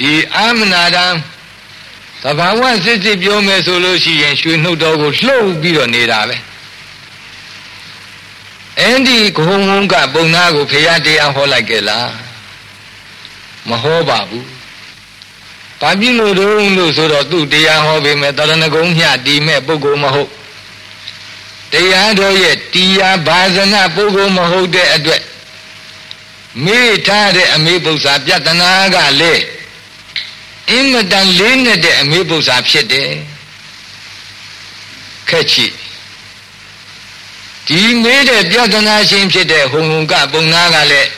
ဒီအာမနာတံသဘာဝစစ်စစ်ပြောမယ်ဆိုလို့ရှိရင်ရွှေနှုတ်တော်ကိုလှုပ်ပြီးတော့နေတာပဲအဲ့ဒီဂုံငုံကပုံနာကိုဖရာတရားဟောလိုက်ကြလားမဟောပါဘူးဘာဖြစ်လို့တုံးလို့ဆိုတော့သူ့တရားဟောပေမဲ့တရဏဂုံမျှတီမဲ့ပုဂ္ဂိုလ်မဟုတ်တရားတော်ရဲ့တရားဘာဇနာပုဂ္ဂိုလ်မဟုတ်တဲ့အတွက်မေ့ထားတဲ့အမေပု္ပ္ပာပြတနာကလေ အင်မတန်လေးနဲ့တဲ့အမေပု္ပ္ပာဖြစ်တယ်ခက်ချီဒီမေးတဲ့ပြဿနာရှင်ဖြစ်တဲ့ဟုံဟုံကပုံနာကလည်း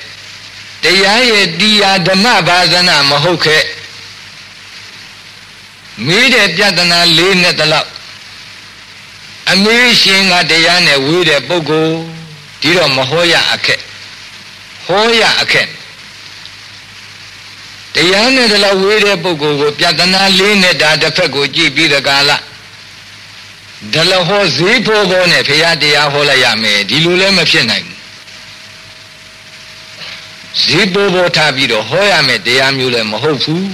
တရားရဲ့တရားဓမ္မဘာဇနာမဟုတ်ခဲ့မေးတဲ့ပြဿနာလေးနဲ့တလောက်အမေးရှင်ကတရားနဲ့ဝေးတဲ့ပုဂ္ဂိုလ်ဒီတော့မဟောရအခက်ဟောရအခက် တရားနဲ့တလောက်ဝေးတဲ့ပုဂ္ဂိုလ်ကိုပြဿနာလေးနဲ့ဒါတစ်ဖက်ကိုကြည့်ပြီးတဲ့ကာလဒလဟောဈေးဖို့ဖို့နဲ့ဖရာတရားဟောလိုက်ရမယ်ဒီလိုလည်းမဖြစ်နိုင်ဘူးဈေးဖို့ဖို့ထားပြီးတော့ဟောရမယ်တရားမျိုးလည်းမဟုတ်ဘူး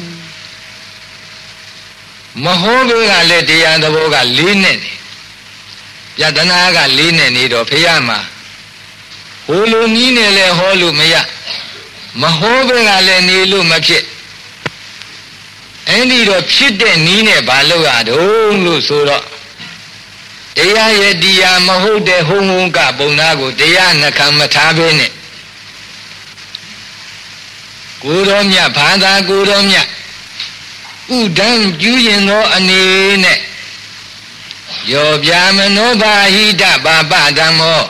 မဟောလို့ကလည်းတရားသဘောကလေးနဲ့နေယတနာကလေးနဲ့နေတော့ဖရာမှာဟိုလိုနီးနဲ့လည်းဟောလို့မရ မဟောဘဲကလည်းနေလို့မဖြစ်အဲ့ဒီတော့ဖြစ်တဲ့နီးနဲ့ဘာလို့ရတုံးလို့ဆိုတော့တရားရဲ့တရားမဟုတ်တဲ့ဟုံဟုံကပုံနာကိုတရားနှခံမထားဘဲနဲ့ကိုတော်မြတ်ဘာသာကိုတော်မြတ်ဥဒံကျူးရင်သောအနေနဲ့ယောပြမနောဘာဟိတပါပဓမ္မော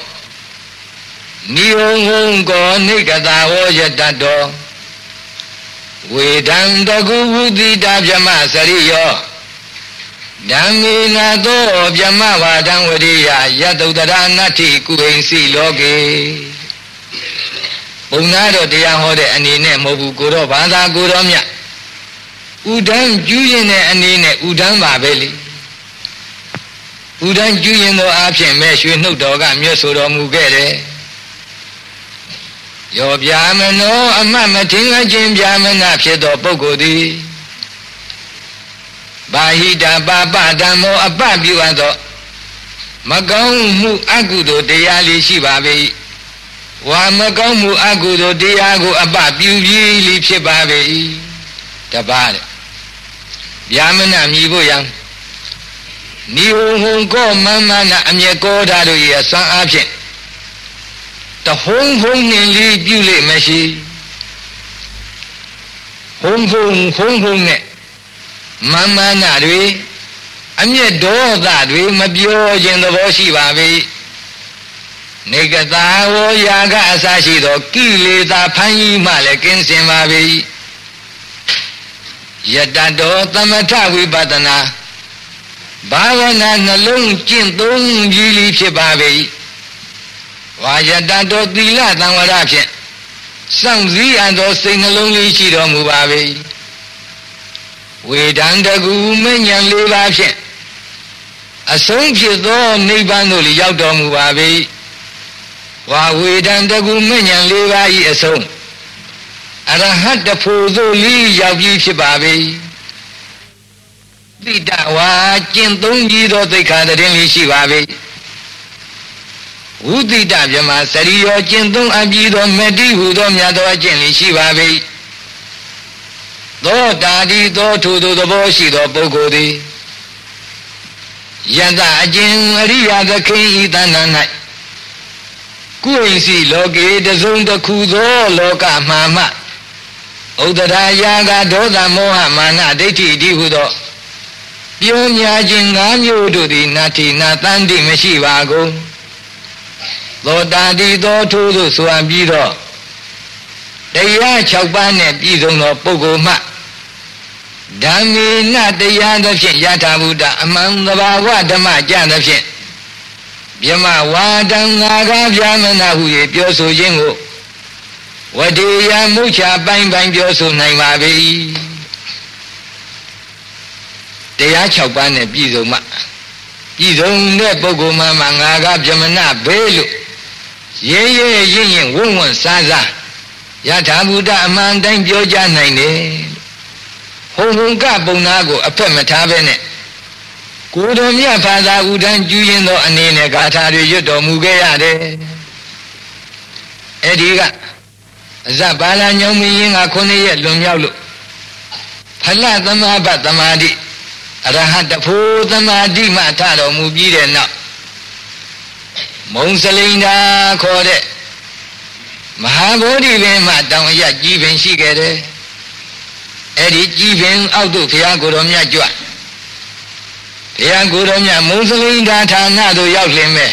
နိယုံဟုံကောနိကတာဝောယတတောဝေဒံတကုဝုတိတာဗြမစရိယောဓမ္မေနာသောဗြမဝါဒံဝရိယယတုတရနတ္ထိကုဟိစီလောကေဘုံနာတော့တရားဟောတဲ့အနေနဲ့မဟုတ်ဘူးကိုတော့ဘာသာကိုတော့မြတ်ဥဒန်းကျူးရင်တဲ့အနေနဲ့ဥဒန်းပါပဲလေဥဒန်းကျူးရင်သောအဖြစ်မဲ့ရွှေနှုတ်တော်ကမြတ်ဆိုတော်မူခဲ့တယ် ယောဗျာမနောအမတ်မထင်ခြင်းဗျာမနာဖြစ်သောပုဂ္ဂိုလ်သည်ဘာဟိတပါပဓမ္မောအပပြုအပ်သောမကောင်းမှုအကုသိုလ်တရားလေးရှိပါပေ၏ဝါမကောင်းမှုအကုသိုလ်တရားကိုအပပြုပြီးလိဖြစ်ပါပေ၏တပါးတဲ့ဗျာမနာမြည်ဖို့ရန်နိဟုံဟုံကောမမနာအမျက်ကောဓာတို့၏အစွမ်းအားဖြင့် တဟုံးဟုံးနှင်လေးပြုလိမ့်မရှိဟုံးဟုံးဟုံးဟုံးနဲ့မမနာတွေအမျက်ဒေါသတွေမပြောခြင်းသဘောရှိပါပြီနေကတာဝယာကအစရှိသောကိလေသာဖန်ကြီးမှလည်းကင်းစင်ပါပြီယတတော်သမထဝိပဿနာဘာဝနာနှလုံးကျင့်သုံးပြီးဖြစ်ပါပြီ ဝါယတတော်သီလသံဝရဖြင့်စောင့်စည်းအပ်သောစိတ်နှလုံးလေးရှိတော်မူပါ၏ဝေဒံတကူမဉ္ဇဉ်၄ပါးဖြင့်အဆုံးဖြစ်သောနိဗ္ဗာန်သို့ရောက်တော်မူပါ၏ဝါဝေဒံတကူမဉ္ဇဉ်၄ပါး၏အဆုံးအရဟတဖို့သို့လီရောက်ပြီးဖြစ်ပါ၏တိတဝါကျင့်သုံးပြီးသောသိက္ခာတရင်လေးရှိပါ၏ ဝုတိတမြမစရိယောကျင့်သုံးအပြီးသောမတိဟုသောမြတ်သောအကျင့်လေးရှိပါ၏သောတာတိသောထိုသို့သဘောရှိသောပုဂ္ဂိုလ်သည်ယတအကျင့်အရိယာသခင်ဤတဏ္ဍ၌ကုဝိစီလောကေတစုံတစ်ခုသောလောကမှာမှဥဒရာယာကဒေါသမောဟမာနဒိဋ္ဌိတိဟုသောပြောများခြင်း၅မျိုးတို့သည်နာတိနာတန်တိမရှိပါကုန် သောတာတိသောထိုသို့ဆိုအပ်ပြီးတော့တရား6ပါးနဲ့ပြည့်စုံသောပုဂ္ဂိုလ်မှဓမ္မေနတရားသဖြင့်ယထာဘုဒ္ဓအမှန်တဘာဝဓမ္မကြသဖြင့်မြမဝါဒံငါကဗျာမနာဟု၍ပြောဆိုခြင်းကိုဝတိယမုချပိုင်းပိုင်းပြောဆိုနိုင်ပါပြီတရား6ပါးနဲ့ပြည့်စုံမှပြည့်စုံတဲ့ပုဂ္ဂိုလ်မှမှငါကဗျမနာဘေးလို့ ရဲရဲရင်ရင်ဝုံဝံစားစားယထာဘုဒ္ဓအမှန်တိုင်းပြောကြနိုင်တယ်ဟုံဟုံကပုံနာကိုအဖက်မထားဘဲနဲ့ကိုတော်မြတ်ဖာသာဥဒန်းကျူးရင်သောအနေနဲ့ဂါထာတွေရွတ်တော်မူခဲ့ရတယ်အဲ့ဒီကအဇဘာလာညောင်းမင်းရင်ကခုနှစ်ရက်လွန်မြောက်လို့ဖလသမဘသမာဓိအရဟတဖို့သမာဓိမှထတော်မူပြီးတဲ့နောက် မုံစလိန်သာခေါ်တဲ့မဟာဗောဓိပင်မှတောင်ရကြီးပင်ရှိခဲ့တယ်အဲ့ဒီကြီးပင်အောက်သို့ဘုရားကိုယ်တော်မြတ်ကြွဘုရားကိုယ်တော်မြတ်မုံစလိန်သာဌာနသို့ရောက်လင်မဲ့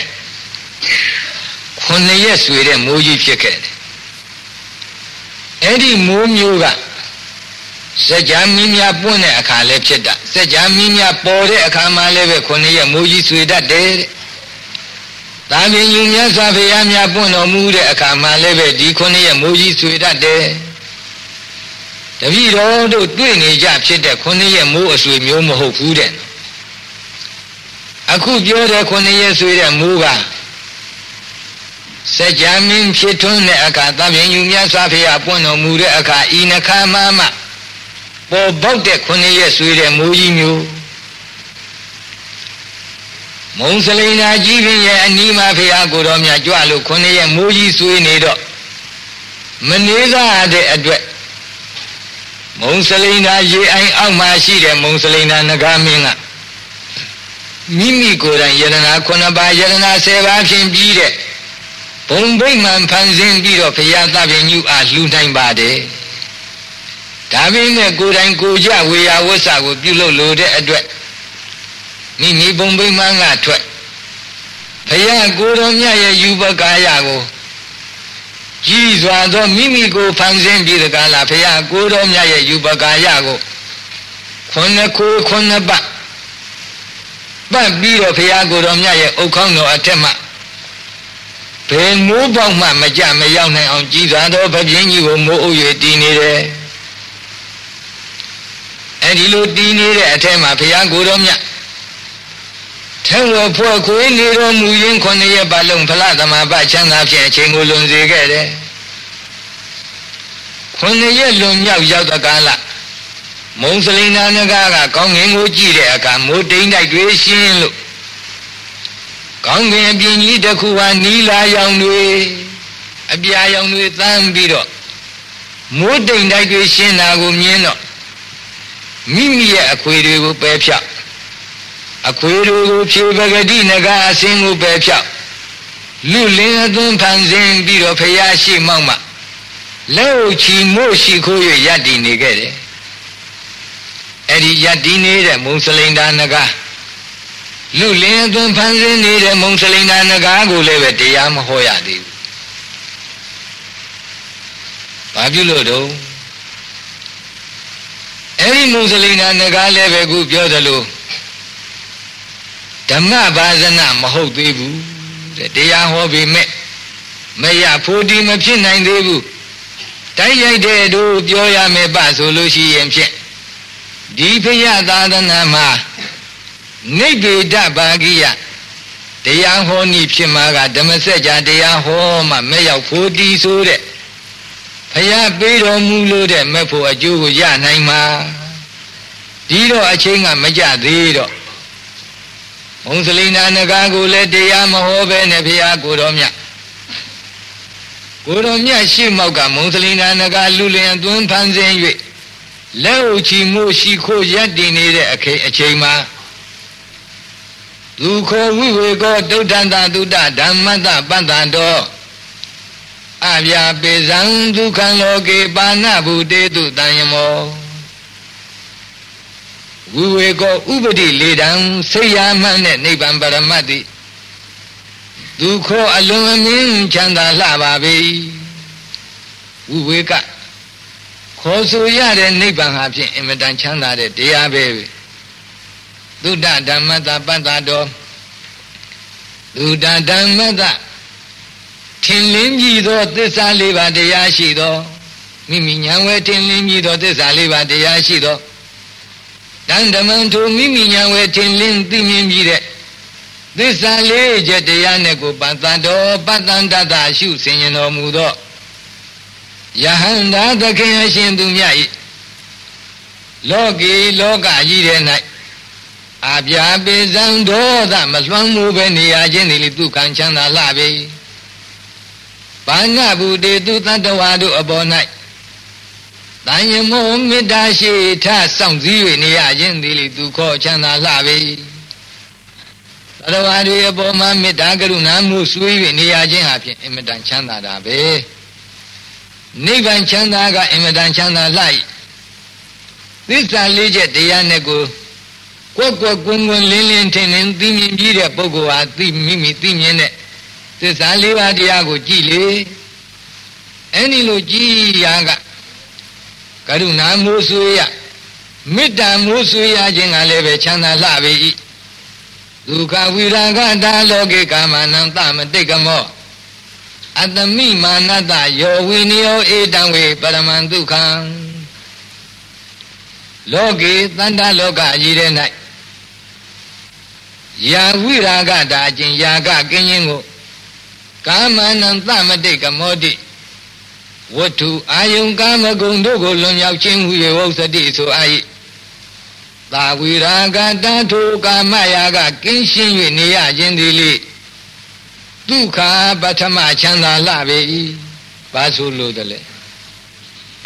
ခုနှစ်ရက်ဆွေတဲ့မိုးကြီးဖြစ်ခဲ့တယ်အဲ့ဒီမိုးမျိုးကစัจ जा မင်းများပွင့်တဲ့အခါလည်းဖြစ်တာစัจ जा မင်းများပေါ်တဲ့အခါမှလည်းပဲခုနှစ်ရက်မိုးကြီးဆွေတတ်တယ်တဲ့။ ဒါပြင်ယူမြတ်စွာဘုရားများပွင့်တော်မူတဲ့အခါမှလည်းပဲဒီခုနှစ်ရက်မိုးကြီးဆွေတတ်တယ်။တပည့်တော်တို့တွေ့နေကြဖြစ်တဲ့ခုနှစ်ရက်မိုးအဆွေမျိုးမဟုတ်ဘူးတဲ့။အခုပြောတဲ့ခုနှစ်ရက်ဆွေတဲ့မိုးကစัจ जा မင်းဖြစ်ထွန်းတဲ့အခါသဗ္ဗညုမြတ်စွာဘုရားပွင့်တော်မူတဲ့အခါဤနှခါမှမှပေါ်ပေါက်တဲ့ခုနှစ်ရက်ဆွေတဲ့မိုးကြီးမျိုး မုံစလိန်နာကြီးပင်ရဲ့အနီးမှာဖရာကိုတော်မြတ်ကြွလို့ခုနှစ်ရက်မိုးကြီးဆွေနေတော့မနေစားတဲ့အတွက်မုံစလိန်နာရေအိုင်အောက်မှာရှိတဲ့မုံစလိန်နာငကားမင်းကမိမိကိုယ်တိုင်ယရနာခုနှစ်ပါးယရနာ၁၀ပါးဖြင့်ပြီးတဲ့ဘုံဗိမှန်ဖန်ဆင်းပြီးတော့ဘုရားသဗ္ဗညုအားလှူနိုင်ပါတယ်ဒါပေမဲ့ကိုယ်တိုင်ကိုကြဝေယဝဆကိုပြုလုပ်လို့တဲ့အတွက် မိမိဘုံဗိမှန်ကထွက်ဘုရားကိုယ်တော်မြတ်ရဲ့ယူပကာယကိုကြီးစွာသောမိမိကိုဖန်ဆင်းပြီးတကလားဘုရားကိုယ်တော်မြတ်ရဲ့ယူပကာယကိုခုနှစ်ခုခုနှစ်ပတ်ပတ်ပြီးတော့ဘုရားကိုယ်တော်မြတ်ရဲ့အုတ်ခေါင်းတော်အထက်မှာဘယ်မိုးပေါက်မှမကြမရောက်နိုင်အောင်ကြည်စွာသောဗပြင်းကြီးကိုမိုးအုပ်၍တည်နေတယ်အဲဒီလိုတည်နေတဲ့အထက်မှာဘုရားကိုယ်တော်မြတ် ထဲဝဖွဲ့ခွေးနေတော်မူရင်းခုနှစ်ရက်ပတ်လုံးဖလားသမဘချမ်းသာဖြင့်အချိန်ကိုလွန်စေခဲ့တယ်ခုနှစ်ရက်လွန်မြောက်ရောက်တဲ့ကာလမုံစလိန်နာနဂါကကောင်းငင်ကိုကြည့်တဲ့အခါမိုးတိမ်တိုက်တွေရှင်းလို့ကောင်းကင်အပြင်ကြီးတစ်ခုဟာနီလာရောင်တွေအပြာရောင်တွေသမ်းပြီးတော့မိုးတိမ်တိုက်တွေရှင်းတာကိုမြင်တော့မိမိရဲ့အခွေတွေကိုပယ်ဖြောက် အခွေတွေကိုဖြေပဂတိနဂါအစင်းကိုပယ်ဖြောက်လူလင်းအသွင်းဖန်ဆင်းပြီးတော့ဖရာရှိမောက်မှလက်အုပ်ချီမို့ရှိခိုး၍ယက်တည်နေခဲ့တယ်အဲ့ဒီယက်တည်နေတဲ့မုံစလိန်ဒါနဂါလူလင်းအသွင်းဖန်ဆင်းနေတဲ့မုံစလိန်ဒါနဂါကိုလည်းပဲတရားမဟောရသေးဘူးဘာဖြစ်လို့တော့အဲ့ဒီမုစလိနာငကားလည်းပဲခုပြောသလို ဓမ္မဘာဇနမဟုတ်သေးဘူးတဲ့တရားဟောပြီးမဲ့မရဖို့ဒီမဖြစ်နိုင်သေးဘူးတိုက်ရိုက်တဲ့တို့ပြောရမယ်ပဆိုလို့ရှိရင်ဖြင့်ဒီဖယသာသနာမှာနိဗ္ဗေဒဘာဂိယတရားဟောနည်းဖြစ်မှာကဓမ္မစကြာတရားဟောမှမဲ့ရောက်ဖို့ဒီဆိုတဲ့ဘုရားပေးတော်မူလို့တဲ့မဲ့ဖို့အကျိုးကိုရနိုင်မှာဒီတော့အချိန်ကမကြသေးတော့ ဘုံစလိနာနဂါကိုလည်းတရားမဟောပဲနဲ့ဘုရားကိုတော်မြတ်ကိုတော်မြတ်ရှေ့မောက်ကမုံစလိနာနဂါလူလျင်သွန်းဖန်ဆင်း၍လက်အုပ်ချီမှုရှိခိုးရက်တည်နေတဲ့အခေအချိန်မှာဒုခောဝိဝေကောဒုဋ္ဌန္တသုတဓမ္မတပတ္တံတော်အဗျာပေဇံဒုက္ခံလောကေပါဏဗုတေတုတံယမော ဝိဝေကောဥပတိလေတံစိတ်ရမှန်တဲ့နိဗ္ဗာန်ပရမတ်တိဒုက္ခအလွန်အမင်းချမ်းသာလှပါပေဝိဝေကခေါ်ဆိုရတဲ့နိဗ္ဗာန်ဟာဖြင့်အင်မတန်ချမ်းသာတဲ့တရားပဲသုဒ္ဓဓမ္မတပတ္တတော်သုဒ္ဓဓမ္မတထင်လင်းကြည့်သောသစ္စာလေးပါးတရားရှိသောမိမိဉာဏ်ဝဲထင်လင်းကြည့်သောသစ္စာလေးပါးတရားရှိသော တန်ဓမ္မထိုမိမိဉာဏ်ဝဲထင်လင်းသိမြင်ပြီးတဲ့သစ္စာလေးချက်တရားနဲ့ကိုပတ္တတော်ပတ္တန္တတရှုဆင်ញတော်မူသောယဟန္တာသခင်အရှင်သူမြတ်ဤလောကီလောကကြီးတဲ့၌အပြာပိဇံဒေါသမလွှမ်းမှုပဲနေရခြင်းသည်လေဒုက္ခံချမ်းသာလှပေဘာဏဗုတေသူတတ္တဝါတို့အပေါ်၌ တန်ယမောမေတ္တာရှိထစောင့်စည်း၍နေရခြင်းသည်လေဒုက္ခချမ်းသာလှပေတတ္တဝါတွေအပေါ်မှာမေတ္တာကရုဏာမှုဆွေး၍နေရခြင်းဟာဖြင့်အင်မတန်ချမ်းသာတာပဲနိဗ္ဗာန်ချမ်းသာကအင်မတန်ချမ်းသာလှ၏သစ္စာလေးချက်တရားနဲ့ကိုကွက်ကွက်ကွန်းကွန်းလင်းလင်းထင်ထင်သိမြင်ပြီးတဲ့ပုဂ္ဂိုလ်ဟာသိမိမိသိမြင်တဲ့သစ္စာလေးပါးတရားကိုကြည်လေအဲ့ဒီလိုကြည်ရာက ကရုဏာမိုးဆွေးရမေတ္တာမိုးဆွေးရခြင်းကလည်းပဲချမ်းသာလှပေ၏ဒုက္ခဝိရာဂတာလောကေကာမနံသမတိတ်ကမောအတမိမာနတယောဝိနယောဧတံဝေပရမံဒုက္ခံလောကေတန္တလောကကြီးတဲ့၌ယာဝိရာဂတာအချင်းယာကကင်းခြင်းကိုကာမနံသမတိတ်ကမောတိ ဝတ္ထုအာယုံကာမဂုဏ်တို့ကိုလွန်မြောက်ခြင်းဟူ၍ဝုသတိဆိုအာ၏သာဝိရာဂတထုကာမယာကကင်းရှင်း၍နေရခြင်းသည်လေဒုက္ခပထမချမ်းသာလှပေ၏ဘာဆိုလို့တလဲ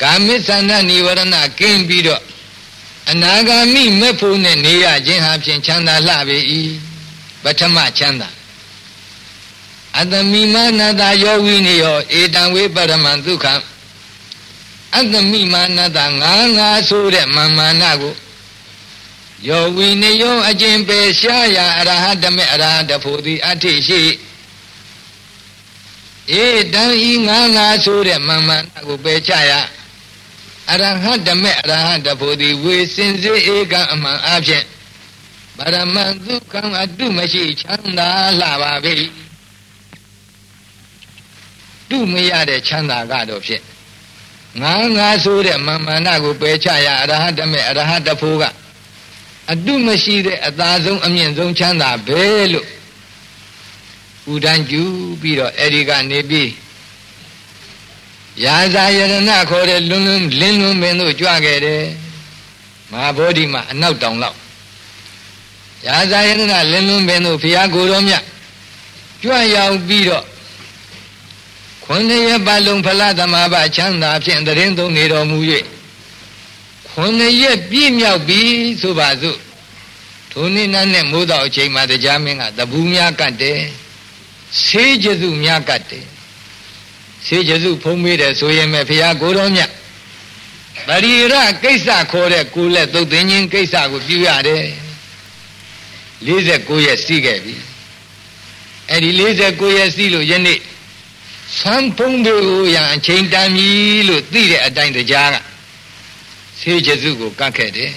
ကာမိသန္တនិဝရဏကင်းပြီးတော့အနာဂါမိမဲ့ဖို့နဲ့နေရခြင်းဟာဖြင့်ချမ်းသာလှပေ၏ပထမချမ်းသာ အတမိမာနတာယောဝိနေယောဧတံဝေပရမံဒုက္ခအတမိမာနတာငါးငါဆိုတဲ့မာမာနကိုယောဝိနေယောအကျင့်ပေရှားရာအရဟတမေအရဟတဖို့သည်အထိရှိဧတံဤငါးငါဆိုတဲ့မာမာနကိုပယ်ချရအရဟတမေအရဟတဖို့သည်ဝေစင်စေဧကံအမှန်အဖြစ်ပရမံဒုက္ခံအတုမရှိချမ်းသာလှပါပေ၏ တုမရတဲ့ချမ်းသာကတော့ဖြစ်ငါငါဆိုတဲ့မာမာနကိုပယ်ချရအရဟတမေအရဟတဖို့ကအတုမရှိတဲ့အသာဆုံးအမြင့်ဆုံးချမ်းသာပဲလို့ဥဒန်းကျူပြီးတော့အဲဒီကနေပြီးရာဇာယရဏခေါ်တဲ့လွန်းလွန်းလင်းလွန်းမင်းတို့ကြွခဲ့တယ်မဟာဗောဓိမှာအနောက်တောင်လောက်ရာဇာယရဏလင်းလွန်းမင်းတို့ဖျားကိုတော်မြတ်ကြွရောက်ပြီးတော့ ခွန်ရပတ်လုံးဖလားသမာဘချမ်းသာဖြင့်တရင်သုံးနေတော်မူ၍ခွန်ရက်ပြည့်မြောက်ပြီဆိုပါစို့ထိုနေ့နဲ့မိုးတော်အချိန်မှာတရားမင်းကတပူးများကတ်တယ်ဆေးကျေစုများကတ်တယ်ဆေးကျေစုဖုံးမေးတယ်ဆိုရင်မဲ့ဖရာကိုတော်မြတ်ပရိရကိစ္စခေါ်တဲ့ကိုလက်သုတ်သိင်းချင်းကိစ္စကိုပြုရတယ်49ရက်စီးခဲ့ပြီအဲ့ဒီ49ရက်စီးလို့ယနေ့ ဆန်းဖုံးတို့ရန်အချိန်တန်ပြီလို့သိတဲ့အတိုင်းတရားကဆေးကျေစုကိုကတ်ခဲ့တယ်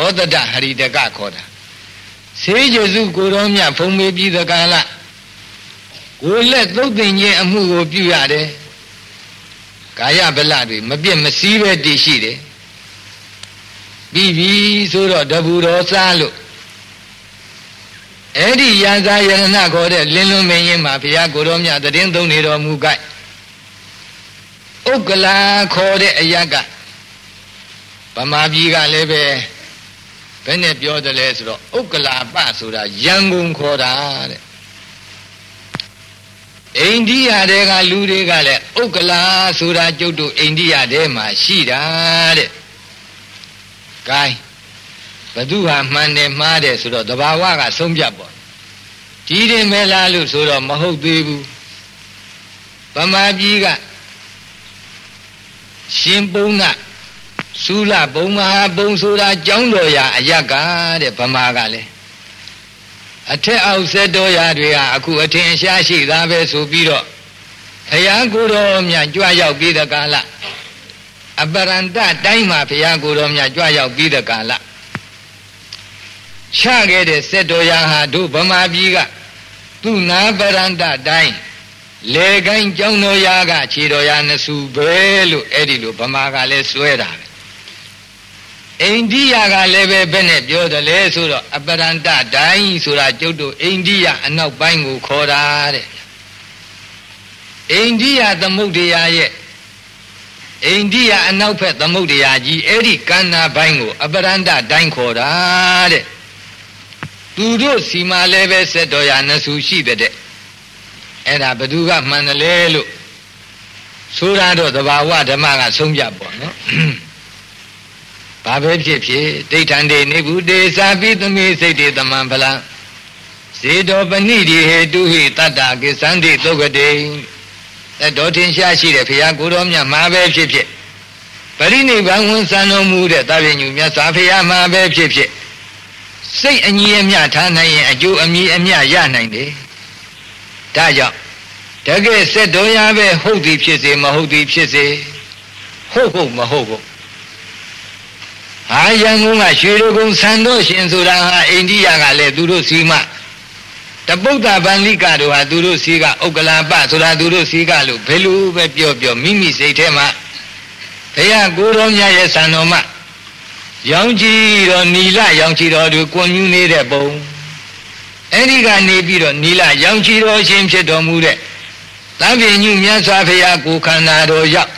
ဩဒတဟရိတကခေါ်တာဆေးကျေစုကိုတော်မြတ်ဖုံးမေးပြီးသကလကိုလက်သုတ်တင်ခြင်းအမှုကိုပြုရတယ်ကာယဗလတွေမပြည့်မစည်းပဲတည်ရှိတယ်ပြီးပြီဆိုတော့တဘူတော်စားလို့ အဲ့ဒီရန်စာယရဏခေါ်တဲ့လင်းလွန်မင်းရင်မှာဘုရားကိုတော်မြတ်တည်င်းသုံးနေတော်မူကြဥက္ကလာခေါ်တဲ့အရကဗမာပြည်ကလည်းပဲဘယ်နဲ့ပြောတယ်လဲဆိုတော့ဥက္ကလာပဆိုတာရန်ကုန်ခေါ်တာတဲ့အိန္ဒိယတဲကလူတွေကလည်းဥက္ကလာဆိုတာကျုပ်တို့အိန္ဒိယတဲမှာရှိတာတဲ့။ gain ဘသူဟာမှန်တယ်မှားတယ်ဆိုတော့တဘာဝကဆုံးဖြတ်ပေါ့။ဒီရင်မဲလားလို့ဆိုတော့မဟုတ်သေးဘူး။ဗမာပြည်ကရှင်ပုံကစူလဘုံမဟာဘုံဆိုတာကြောင်းတော်ရာအယက်ကတဲ့ဗမာကလည်းအထက်အောက်ဆက်တော်ရာတွေဟာအခုအထင်ရှားရှိသားပဲဆိုပြီးတော့ဘုရားကိုယ်တော်မြတ်ကြွရောက်ပြီးတဲ့ကာလအပရန္တတိုင်းမှာဘုရားကိုယ်တော်မြတ်ကြွရောက်ပြီးတဲ့ကာလ ချခဲ့တဲ့ဆက်တော်ရာဟာတို့ဗမာပြည်ကသူနာပရန္တတိုင်းလေကိုင်းကြောင်းတော်ရာကခြေတော်ရာနစုပဲလို့အဲ့ဒီလိုဗမာကလည်းစွဲတာပဲအိန္ဒိယကလည်းပဲဘယ်နဲ့ပြောတယ်လဲဆိုတော့အပရန္တတိုင်းဆိုတာကျုပ်တို့အိန္ဒိယအနောက်ပိုင်းကိုခေါ်တာတဲ့အိန္ဒိယသမုဒ္ဒရာရဲ့အိန္ဒိယအနောက်ဘက်သမုဒ္ဒရာကြီးအဲ့ဒီကန္နာဘိုင်းကို အပရန္တတိုင်းခေါ်တာတဲ့ သူတို့စီမာလည်းပဲဆက်တော်ရနဆူရှိတဲ့အဲ့ဒါဘသူကမှန်တယ်လေလို့ဆိုရတော့သဘာဝဓမ္မကဆုံးဖြတ်ပေါ့နော်ဘာပဲဖြစ်ဖြစ်ဒိဋ္ဌံတေနေဘူးတေစာပိသမိစိတ်တေတမံဖလံဇေတောပဏိတိဟေတုဟိတတ္တကိသန္တိသုတ်ကတိအဲတော်ထင်ရှားရှိတဲ့ဘုရားကိုတော်မြတ်မှာပဲဖြစ်ဖြစ်ပရိနိဗ္ဗာန်ဝန်ဆံတော်မူတဲ့တာပြညူမြတ်စွာဘုရားမှာပဲဖြစ်ဖြစ် စိတ်အညီအမျှထားနိုင်ရင်အကျိုးအမြည်အမျှရနိုင်တယ်ဒါကြောင့်တကယ်စက်တော်ရပဲဟုတ်သည်ဖြစ်စေမဟုတ်သည်ဖြစ်စေဟုတ်ဟုတ်မဟုတ်ဟုတ်ဟာရန်ကုန်ကရွှေရုံဆန်တော်ရှင်ဆိုတာဟာအိန္ဒိယကလည်းသူတို့စီမတပုဒ္ဒဗန္လိကတို့ဟာသူတို့စီကဥက္ကလာပဆိုတာသူတို့စီကလို့ဘယ်လိုပဲပြောပြောမိမိစိတ်ထဲမှာဘုရားကိုတော်မြတ်ရဲ့ဆံတော်မှာ ရောင်ကြည်တော်နီလရောင်ကြည်တော်သူကွန်မြူနေတဲ့ပုံအဲ့ဒီကနေပြီးတော့နီလရောင်ကြည်တော်ရှင်ဖြစ်တော်မူတဲ့သဗ္ဗညုမြတ်စွာဘုရားကိုခန္ဓာတော်ရောက်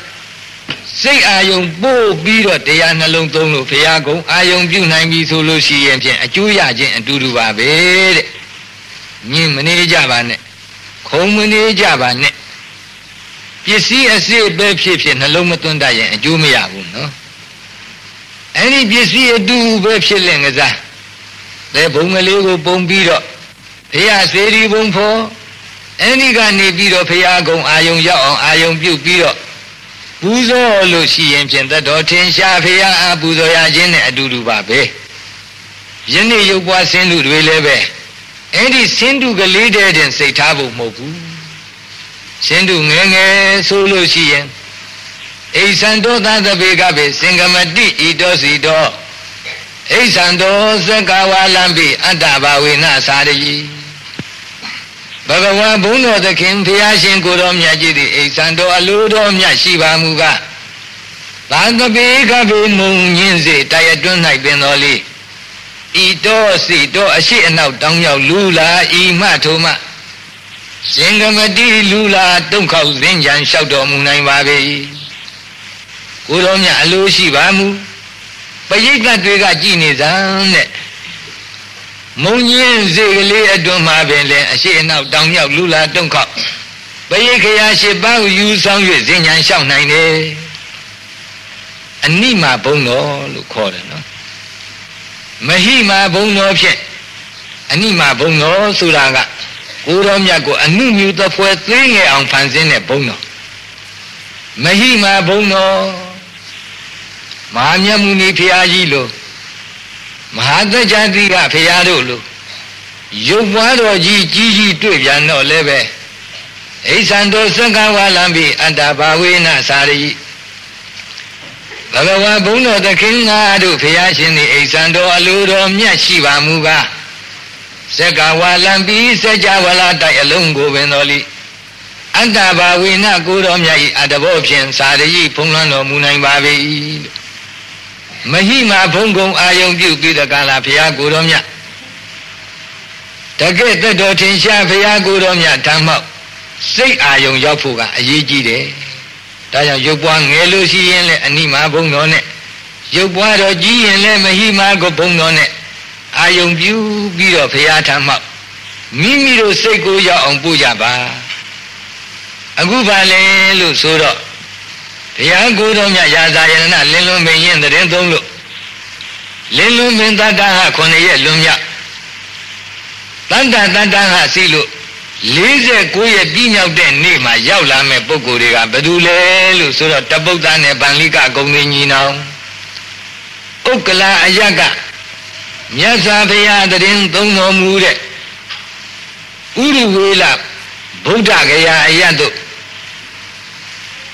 စိတ်အာယုံပို့ပြီးတော့တရားနှလုံးသုံးလို့ဘုရားကုံအာယုံပြုနိုင်ပြီဆိုလို့ရှိရင်ဖြင့်အကျိုးရခြင်းအတူတူပါပဲတဲ့ညင်မနေကြပါနဲ့ခုံမနေကြပါနဲ့ပစ္စည်းအစစ်ပဲဖြစ်ဖြစ်နှလုံးမသွင်းတတ်ရင်အကျိုးမရဘူးနော်အဲ့ ဒီပစ္စည်းအတူပဲဖြစ်လင်ကစားတဲ့ဘုံကလေးကိုပုံပြီးတော့ဘုရားစေရီဘုံဖို့အဲ့ဒီကနေပြီးတော့ဘုရားကုံအာယုံရောက်အောင်အာယုံပြုတ်ပြီးတော့ပူဇော်လို့ရှိရင်ဖြင့်တတော်ထင်ရှားဘုရားအားပူဇော်ရခြင်းနဲ့အတူတူပါပဲယနေ့ရုပ်ပွားဆင်းလူတွေလည်းပဲအဲ့ဒီဆင်းတုကလေးတဲ့တင်စိတ်ထားဖို့မဟုတ်ဘူးဆင်းတုငယ်ငယ်ဆိုလို့ရှိရင် အိသံတောသသဗေကပေစင်္ကမတိဤတောစီတောအိသံတောသက္ကဝါလံပိအတ္တဘာဝေနသာရိဘဂဝါဘုန်းတော်သခင်ဘုရားရှင်ကိုတော်မြတ်ကြီးသည်အိသံတော်အလိုတော်မြတ်ရှိပါမူကားသာသဗေကပေမုံညင်းစေတရတွန်း၌ပင်တော်လေးဤတော်စီတော်အရှိအနောက်တောင်းရောက်လူလာဤမှထိုမှရှင်ကမတိလူလာတုံခောက်စင်ကြံလျှောက်တော်မူနိုင်ပါပေ ကိုတော်မြတ်အလိုရှိပါမူပရိသတ်တွေကကြည်နေစမ်းတဲ့မုံညင်းစေကလေးအတွန်းမှာပင်လည်းအရှိအနောက်တောင်မြောက်လူလာတုံခောက်ပရိခရာရှိပါးကိုယူဆောင်၍စင်ညာလျှောက်နိုင်တယ်အနိမဘုံတော်လို့ခေါ်တယ်နော်မဟိမာဘုံတော်ဖြင့်အနိမဘုံတော်ဆိုတာကကိုတော်မြတ်ကိုအနုမြူသဖွယ်သိငယ်အောင်ဖန်ဆင်းတဲ့ဘုံတော်မဟိမာဘုံတော် မဟာမြတ်မုနီဖရာကြီးလို့မဟာတကြတိကဖရာတို့လို့ရုပ်ပွားတော်ကြီးကြီးကြီးတွေ့ပြန်တော့လည်းပဲအိသံတော်သံဃဝါလံပိအတ္တဘာဝေနသာရိဘဂဝါဘုန်းတော်သခင်ငါတို့ဖရာရှင်သည်အိသံတော်အလိုတော်မြတ်ရှိပါမူကားစက္ကဝါလံပိစကြဝဠာတိုက်အလုံးကိုပင်တော်လိအတ္တဘာဝေနကိုတော်မြတ်၏အတဘောဖြင့်သာရိဖုံးလွှမ်းတော်မူနိုင်ပါ၏ မဟိမာဘုံကုံအာယုံပြုပြီးတဲ့ကာလဘုရားကိုတော်မြတ်တကယ့်တတော်ထင်ရှားဘုရားကိုတော်မြတ်ဓမ္မောက်စိတ်အာယုံရောက်ဖို့ကအရေးကြီးတယ်ဒါကြောင့်ရုပ်ပွားငယ်လို့ရှိရင်လည်းအနိမာဘုံတော်နဲ့ရုပ်ပွားတော်ကြီးရင်လည်းမဟိမာကိုဘုံတော်နဲ့အာယုံပြုပြီးတော့ဘုရားဓမ္မောက်မိမိတို့စိတ်ကိုရောက်အောင်ပို့ကြပါအခုပါလေလို့ဆိုတော့ ဘုရားကိုယ်တော်မြတ်ရာဇာယနာလင်းလုံးမင်းရင်တရင်သုံးလို့လင်းလုံးမင်းတတ္တဟခုနှစ်ရက်လွန်မြတ်တတ္တတတ္တဟစီလို့49ရက်ပြည့်မြောက်တဲ့နေ့မှာရောက်လာမဲ့ပုဂ္ဂိုလ်တွေကဘယ်သူလဲလို့ဆိုတော့တပုတ်သားနဲ့ဗန္လိကဂုံသိညီနောင်ဥက္ကလာအယက်ကမြတ်စွာဘုရားတရင်သုံးတော်မူတဲ့ဥရဝေလဗုဒ္ဓဂယာအယတ်တို့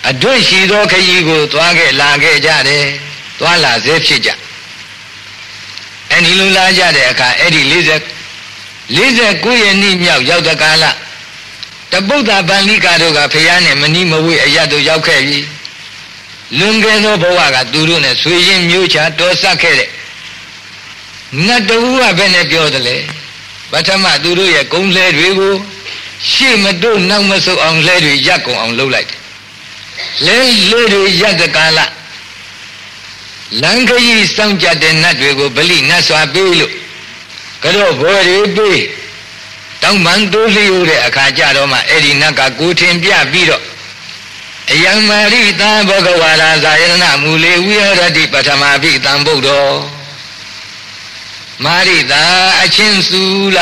အတွေ့ရှိသောခရီးကိုသွားခဲ့လာခဲ့ကြတယ်သွားလာစေဖြစ်ကြအဲ့ဒီလိုလာကြတဲ့အခါအဲ့ဒီ40 49ရက်နေ့မြောက်ရောက်တဲ့ကာလတပုဒ္ဒဗန္လိကာတို့ကဖះနဲ့မနီးမဝေးအရတ်တို့ရောက်ခဲ့ပြီလွန်ခဲ့သောဘဝကသူတို့နဲ့ဆွေချင်းမျိုးချတော်ဆက်ခဲ့တဲ့ငတ်တူကဘယ်နဲ့ပြောတယ်လဲပထမသူတို့ရဲ့ဂုံးလဲတွေကိုရှေ့မတို့နောက်မဆုပ်အောင်လဲတွေရက်ကုန်အောင်လုပ်လိုက်တယ် လဲလေတွေရက်တကာလလန်ခရီးစောင့်ကြတဲ့နတ်တွေကိုဗလိနတ်စွာပေးလို့ကတော့ဘော်တွေပေးတောင်းပန်တိုးလျို့တဲ့အခါကြတော့မှအဲ့ဒီနတ်ကကိုထင်ပြပြီးတော့အယံမာရိတာဘဂဝါရာဇာယနာမူလေဝိဟရတိပထမပိတံဗုဒ္ဓောမာရိတာအချင်းစုလ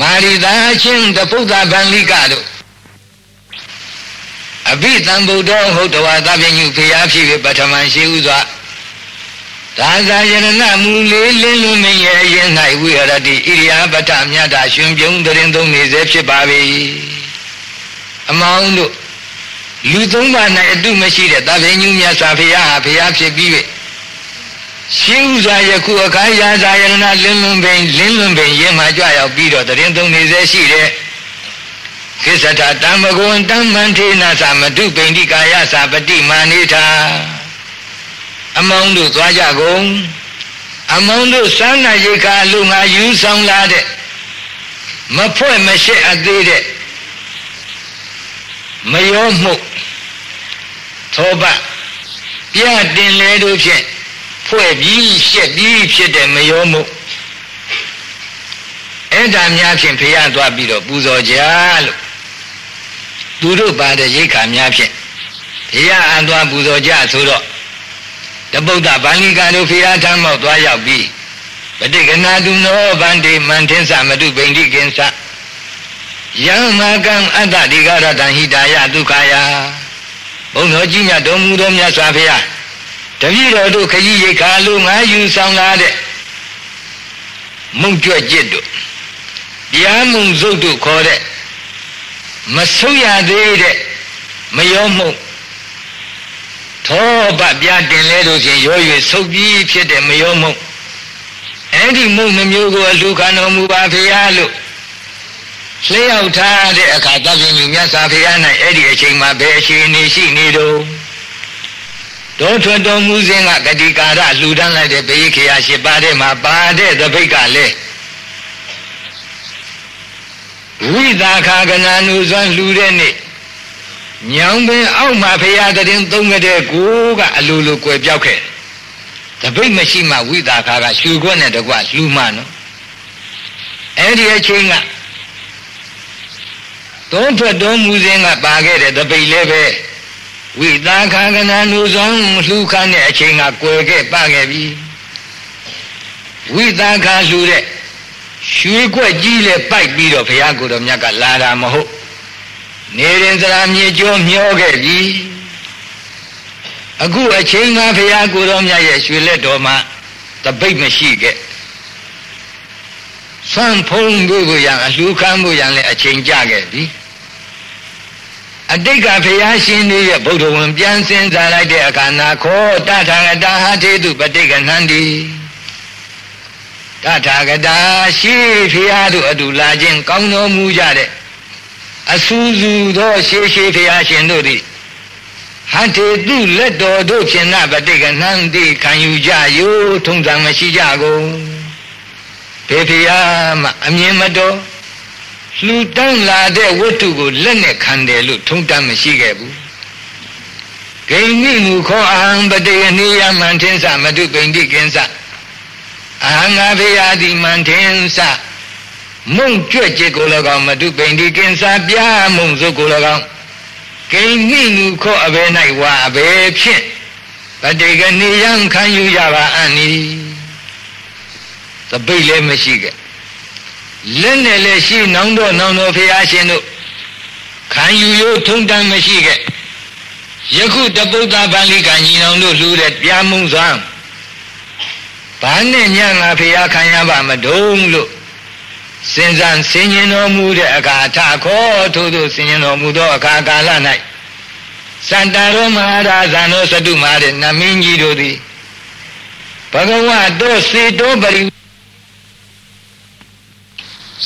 မာရိတာအချင်းတပုဒ္ဒဗန္လိကတို့ အဘိတံဗုဒ္ဓောဟုတ်တော်သဗ္ဗညုဖေယဖြစ်ပထမရှိဥစွာဒါသာယရဏမူလေးလင်းလုံးမင်းရဲ့အရင်၌ဝိဟရတိဣရိယာပထမြတ်တာရှင်ပြုံးတရင်သုံးနေစေဖြစ်ပါ၏အမောင်းတို့လူသုံးပါး၌အတုမရှိတဲ့သဗ္ဗညုမြတ်စွာဘုရားဟာဘုရားဖြစ်ပြီး၍ရှင်းဥစွာယခုအခါရာဇာယရဏလင်းလွန်ပင်လင်းလွန်ပင်ရင်မှကြွရောက်ပြီးတော့တရင်သုံးနေစေရှိတဲ့ ကိစ္စတာတမ္မဂုံတမ္မန္ထေနသမတုပိန္တိကာယသာပတိမာနိထာအမောင်းတို့သွားကြကုန်အမောင်းတို့စမ်းနာရိခါလူငါယူဆောင်လာတဲ့မဖွဲ့မရှက်အသေးတဲ့မယောမှုသောပပြတင်လေတို့ဖြင့်ဖွဲ့ပြီးရှက်ပြီးဖြစ်တဲ့မယောမှုအဲ့ဒါများဖြင့်ဖရသွားပြီးတော့ပူဇော်ကြလို့ သူတို့ပါတဲ့ရိတ်ခါများဖြင့်ဖရအံသွားပူဇော်ကြဆိုတော့တပုဒ္ဒဗန္လိကတို့ဖရထမ်းမောက်သွားရောက်ပြီးပဋိကနာတုနောဗန္တိမန္ထင်းသမတုပိန္တိကင်္စယံမကံအတ္တဒီကရတံဟိတာယဒုက္ခယဘုံတော်ကြီးမြတ်တော်မူသောမြတ်စွာဘုရားတပည့်တော်တို့ခကြီးရိတ်ခါလူငါယူဆောင်လာတဲ့မုံကြွจิตတို့တရားမုံစုတ်တို့ခေါ်တဲ့ မဆုတ်ရသေးတဲ့မယောမှုသောပပြတင်လဲတို့ဖြင့်ရော၍ဆုတ်ပြီးဖြစ်တဲ့မယောမှုအဲ့ဒီမုံနှမျိုးကိုအလူခံတော်မူပါဖေရလို့လျှောက်ထားတဲ့အခါသဗ္ဗညုမြတ်စွာဘုရား၌အဲ့ဒီအချိန်မှာဘယ်အချိန်နေရှိနေတော့တောထွက်တော်မူစဉ်ကဂတိကာရလှူဒန်းလိုက်တဲ့ဘေခိယရှိပါတဲ့မှာပါတဲ့သပိတ်ကလည်း ဝိသာခာကနာနုဇွမ်းလှူတဲ့နေ့ညောင်ပင်အောက်မှာဖရာတရင်သုံးကြတဲ့ကိုကအလိုလိုကွယ်ပြောက်ခဲ့တပိတ်မရှိမှဝိသာခာကရှူခွက်နဲ့တကွလှူမှနော်အဲ့ဒီအချိန်ကသုံးထွက်တော်မူစဉ်ကပါခဲ့တဲ့တပိတ်လည်းပဲဝိသာခာကနာနုဇွမ်းလှူခန်းတဲ့အချိန်ကကွယ်ခဲ့ပခဲ့ပြီဝိသာခာလှူတဲ့ ရွှေကွက်ကြီးလဲပိုက်ပြီးတော့ဘုရားကိုယ်တော်မြတ်ကလာတာမဟုတ်နေရင်စရာမြေကျော်မျောခဲ့ပြီအခုအချိန်ကဘုရားကိုယ်တော်မြတ်ရဲ့ရွှေလက်တော်မှာတပိတ်မရှိခဲ့ဆွမ်းဖုံးဖို့ရန်အလှခံဖို့ရန်လည်းအချိန်ကြခဲ့ပြီအတိတ်ကဘုရားရှင်တွေရဲ့ဗုဒ္ဓဝင်ပြန်စင်စားလိုက်တဲ့အခါနာခောတထာဂတာဟာထေတုပဋိကနန္ဒီ တထာဂတာရှိဖျားတို့အတူလာခြင်းကောင်းတော်မူကြတဲ့အဆူဆူသောရှေးရှေးဖျားရှင်တို့သည်ဟန်တေတုလက်တော်တို့ဖြင့်နပဋိကနန္တိခံယူကြယောထုံးစံမရှိကြကုန်ဖေဖျားမှအမြင်မတော်လှူတန်းလာတဲ့ဝတ္ထုကိုလက်နဲ့ခံတယ်လို့ထုံးတမ်းမရှိခဲ့ဘူးဂိမိမူခောအဟံပတေနိယမန္ထင်းသမတုပိန္တိကင်းစ အဟံငါဖေယတိမန္ထင်းစမုံကြွက်จิตကို၎င်းမတုပိန္တိကင်းစပြားမုံစုကို၎င်းဂိမိမူခောအဘယ်၌ဝါအဘယ်ဖြင့်ပတေကနိယံခံယူရပါအံ့ဤသပိတ်လည်းမရှိခဲ့လက်နဲ့လည်းရှိနောင်တော့နောင်တော့ဖရာရှင်တို့ခံယူရိုးထုံတန်းမရှိခဲ့ယခုတပုဒ္ဒဗန္လိကညီနောင်တို့လှူတဲ့ပြားမုံစွမ်း ဘာနဲ့ညငါဖရာခံရပါမတုံးလို့စဉ်းစားဆင်ញင်တော်မူတဲ့အခါထခောထို့သို့ဆင်ញင်တော်မူသောအခါကာလ၌စန္တာရောမဟာရာဇန်သောစတုမာတဲ့နမင်းကြီးတို့သည်ဘဂဝတ်တို့စေတောပရိ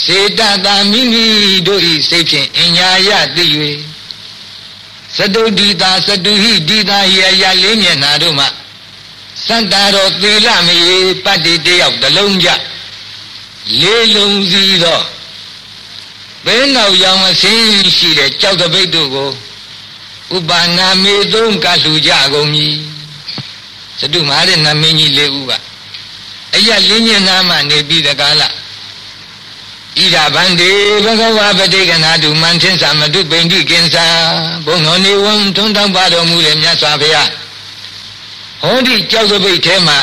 စေတသာမိမိတို့ဤစိတ်ဖြင့်အညာယသိ၍သတုဒီတာသတုဟိဒီတာယယလေးမျက်နာတို့မှ စန္တာတော်သီလမယေပတ္တိတယောက်တလုံးကြလေးလုံးစီသောဘဲနောက်ရောင်အစင်းရှိတဲ့ကြောက်တပိတ်တို့ကိုဥပါနာမေသုံးကလှူကြကုန်ပြီသတုမာတဲ့နမင်းကြီးလေးဦးကအယလင်းညနာမှနေပြီးတကားလားဣဒဗန္တိဘဂဝါပတိကနာတုမန္ထင်သမတုပိန္တိကင်္စာဘုံတော်နေဝံထွန်းတောင်းပါတော်မူတဲ့မြတ်စွာဘုရား ဟောဒီကြောက်သပိတ်ထဲမှာ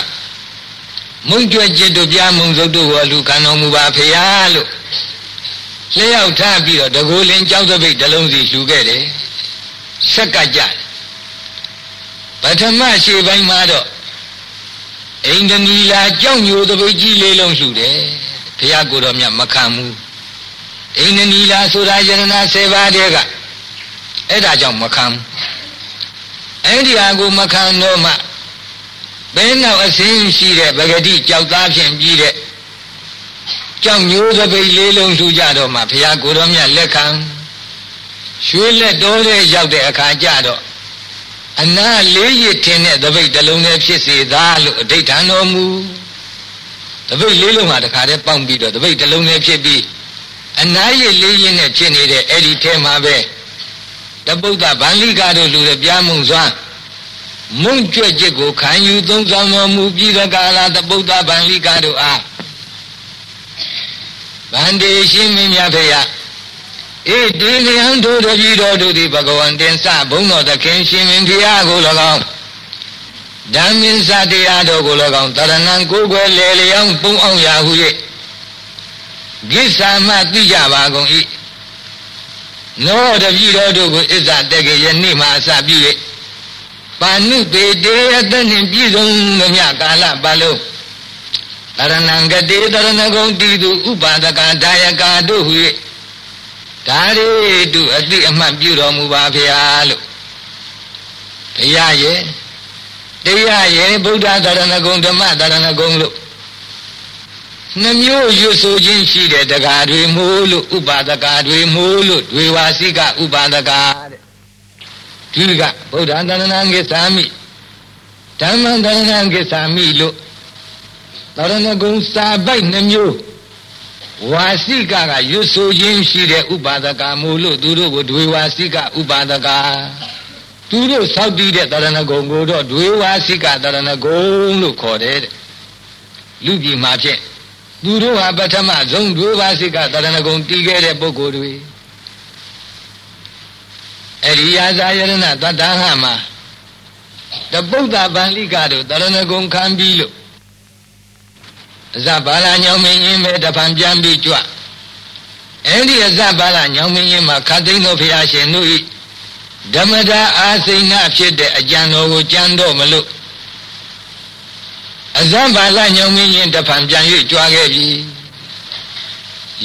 မုံကြွจิตတို့ပြမုံစုတ်တို့ကိုလူခံတော်မူပါဖေရလို့လျှောက်ထားပြီးတော့တကူလင်းကြောက်သပိတ်တစ်လုံးစီလှူခဲ့တယ်ဆက်ကကြတယ်ပထမရှိပိုင်းမှာတော့အိန္ဒနီလာကြောက်ညိုသပိတ်ကြီးလေးလုံးလှူတယ်ဘုရားကိုယ်တော်မြတ်မခံဘူးအိန္ဒနီလာဆိုတာယရဏ7ပါးတည်းကအဲ့ဒါကြောင့်မခံဘူးအဲ့ဒီဟာကိုမခံတော့မှ ဘယ်နောက်အစင်းရှိတဲ့ဗဂတိကြောက်သားဖြင့်ပြီးတဲ့ကြောက်ညိုးသပိတ်လေးလုံးထူကြတော့မှဘုရားကိုယ်တော်မြတ်လက်ခံရွှေလက်တော်တဲ့ရောက်တဲ့အခါကျတော့အနာလေးရစ်ထင်တဲ့သပိတ်တစ်လုံးနဲ့ဖြစ်စေသာလို့အဋိဌာန်တော်မူတပိတ်လေးလုံးဟာတခါတည်းပေါင်းပြီးတော့တပိတ်တစ်လုံးနဲ့ဖြစ်ပြီးအနာရည်လေးရင်းနဲ့ဖြစ်နေတဲ့အဲ့ဒီထဲမှာပဲတပုဒ္ဒဗန္လိကတို့လူတွေပြားမုံစွာ မုံကြွက်ချက်ကိုခံယူသုံးဆောင်တော်မူပြီးတဲ့ကာလတပုဒ္ဒဗန္လိကတို့အားဗန္တေရှင်မင်းများဖေယအေဒီလျံတို့တပြီတော်တို့သည်ဘဂဝန္တင်စဘုံတော်သခင်ရှင်မင်းဖေယကို၎င်းဓမ္မင်းစတရားတော်ကို၎င်းတရဏံကိုယ်ွယ်လေလျောင်းပုံအောင်ရာဟု၍ကိစ္ဆာမသိကြပါကုန်၏နောတပြီတော်တို့ကိုအစ္ဆတက်ကယနေ့မှအစပြု၍ ပါဏုပေတေအတနှင့်ပြည့်စုံသမျှကာလပတ်လုံးတရဏံကတိတရဏဂုံတိတုဥပါဒကဒါယကာတို့ဟု၍ဒါရီတုအတိအမှတ်ပြုတော်မူပါဗျာလို့ဘုရားရဲ့တရားရဲ့ဗုဒ္ဓသရဏဂုံဓမ္မသရဏဂုံလို့နှမျိုးရွတ်ဆိုခြင်းရှိတဲ့တရားတွေမို့လို့ဥပါဒကာတွေမို့လို့တွေဝါစိကဥပါဒကာတဲ့ ဒီကဗုဒ္ဓသရဏံကိသာမိဓမ္မသရဏံကိသာမိလို့သရဏဂုံစာပိုက်နှမျိုးဝါစိကကရွတ်ဆိုခြင်းရှိတဲ့ဥပါဒကာမို့လို့သူတို့ကိုတွေဝါစိကဥပါဒကာသူတို့ဆောက်တည်တဲ့တရဏဂုံကိုတော့ဒွေဝါစိကတရဏဂုံလို့ခေါ်တယ်တဲ့လူပြည်မှာဖြင့်သူတို့ဟာပထမဆုံးဒွေဝါစိကတရဏဂုံတည်ခဲ့တဲ့ပုဂ္ဂိုလ်တွေ အရိယာဇာယရဏတတ္တဟမှာတပုဒ္ဒဗန္လိကတို့တရဏဂုံခံပြီးလို့အဇဘာလာညောင်မင်းရင်ပဲတဖန်ပြန်ပြီးကြွအဲ့ဒီအဇဘာလာညောင်မင်းရင်မှာခတ်သိန်းတော်ဖရာရှင်တို့ဤဓမ္မတာအာစိဏဖြစ်တဲ့အကြံတော်ကိုကြံတော့မလို့အဇံဘာလညောင်မင်းရင်တဖန်ပြန်၍ကြွားခဲ့ပြီ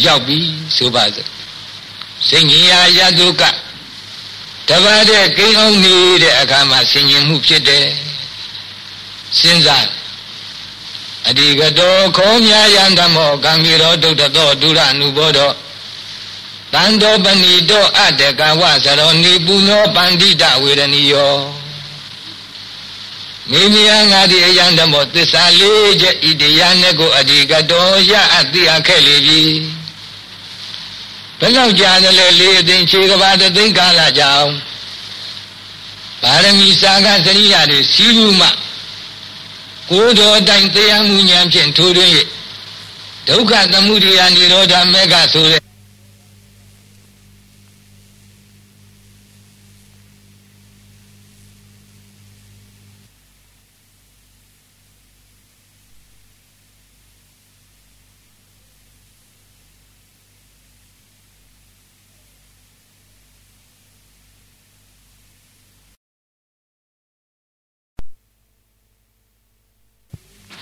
ရောက်ပြီဆိုပါစို့စိဉ္ညာယတုက တပါးတဲ့ကိန်းအောင်နေတဲ့အခါမှာဆင်ញင်မှုဖြစ်တယ်စဉ်းစားအဒီကတော်ခောမြာယံဓမ္မောကံကြီးတော်ဒုဒ္ဒသောဒုရနုဘောတော်တန်တော်ပဏိတောအတ္တကဝသရောနိပုနောပန္တိတဝေရဏီယောမိမိယငါဒီအယံဓမ္မောသစ္စာလေးချက်ဣတရားနဲ့ကိုအဓိကတော်ရအသိအခက်လေပြီ ဘယ်လောက်ကြာတယ်လဲလေးအသိခြေကဘာတသိန်းကာလကြောင်ပါရမီစာကစရိယာတွေစီးလူမှကိုယ်တော်တိုင်တရားမှုဉာဏ်ဖြင့်ထိုးထွင်း၍ဒုက္ခသမုဒိယនិရောဓမေဃဆိုတဲ့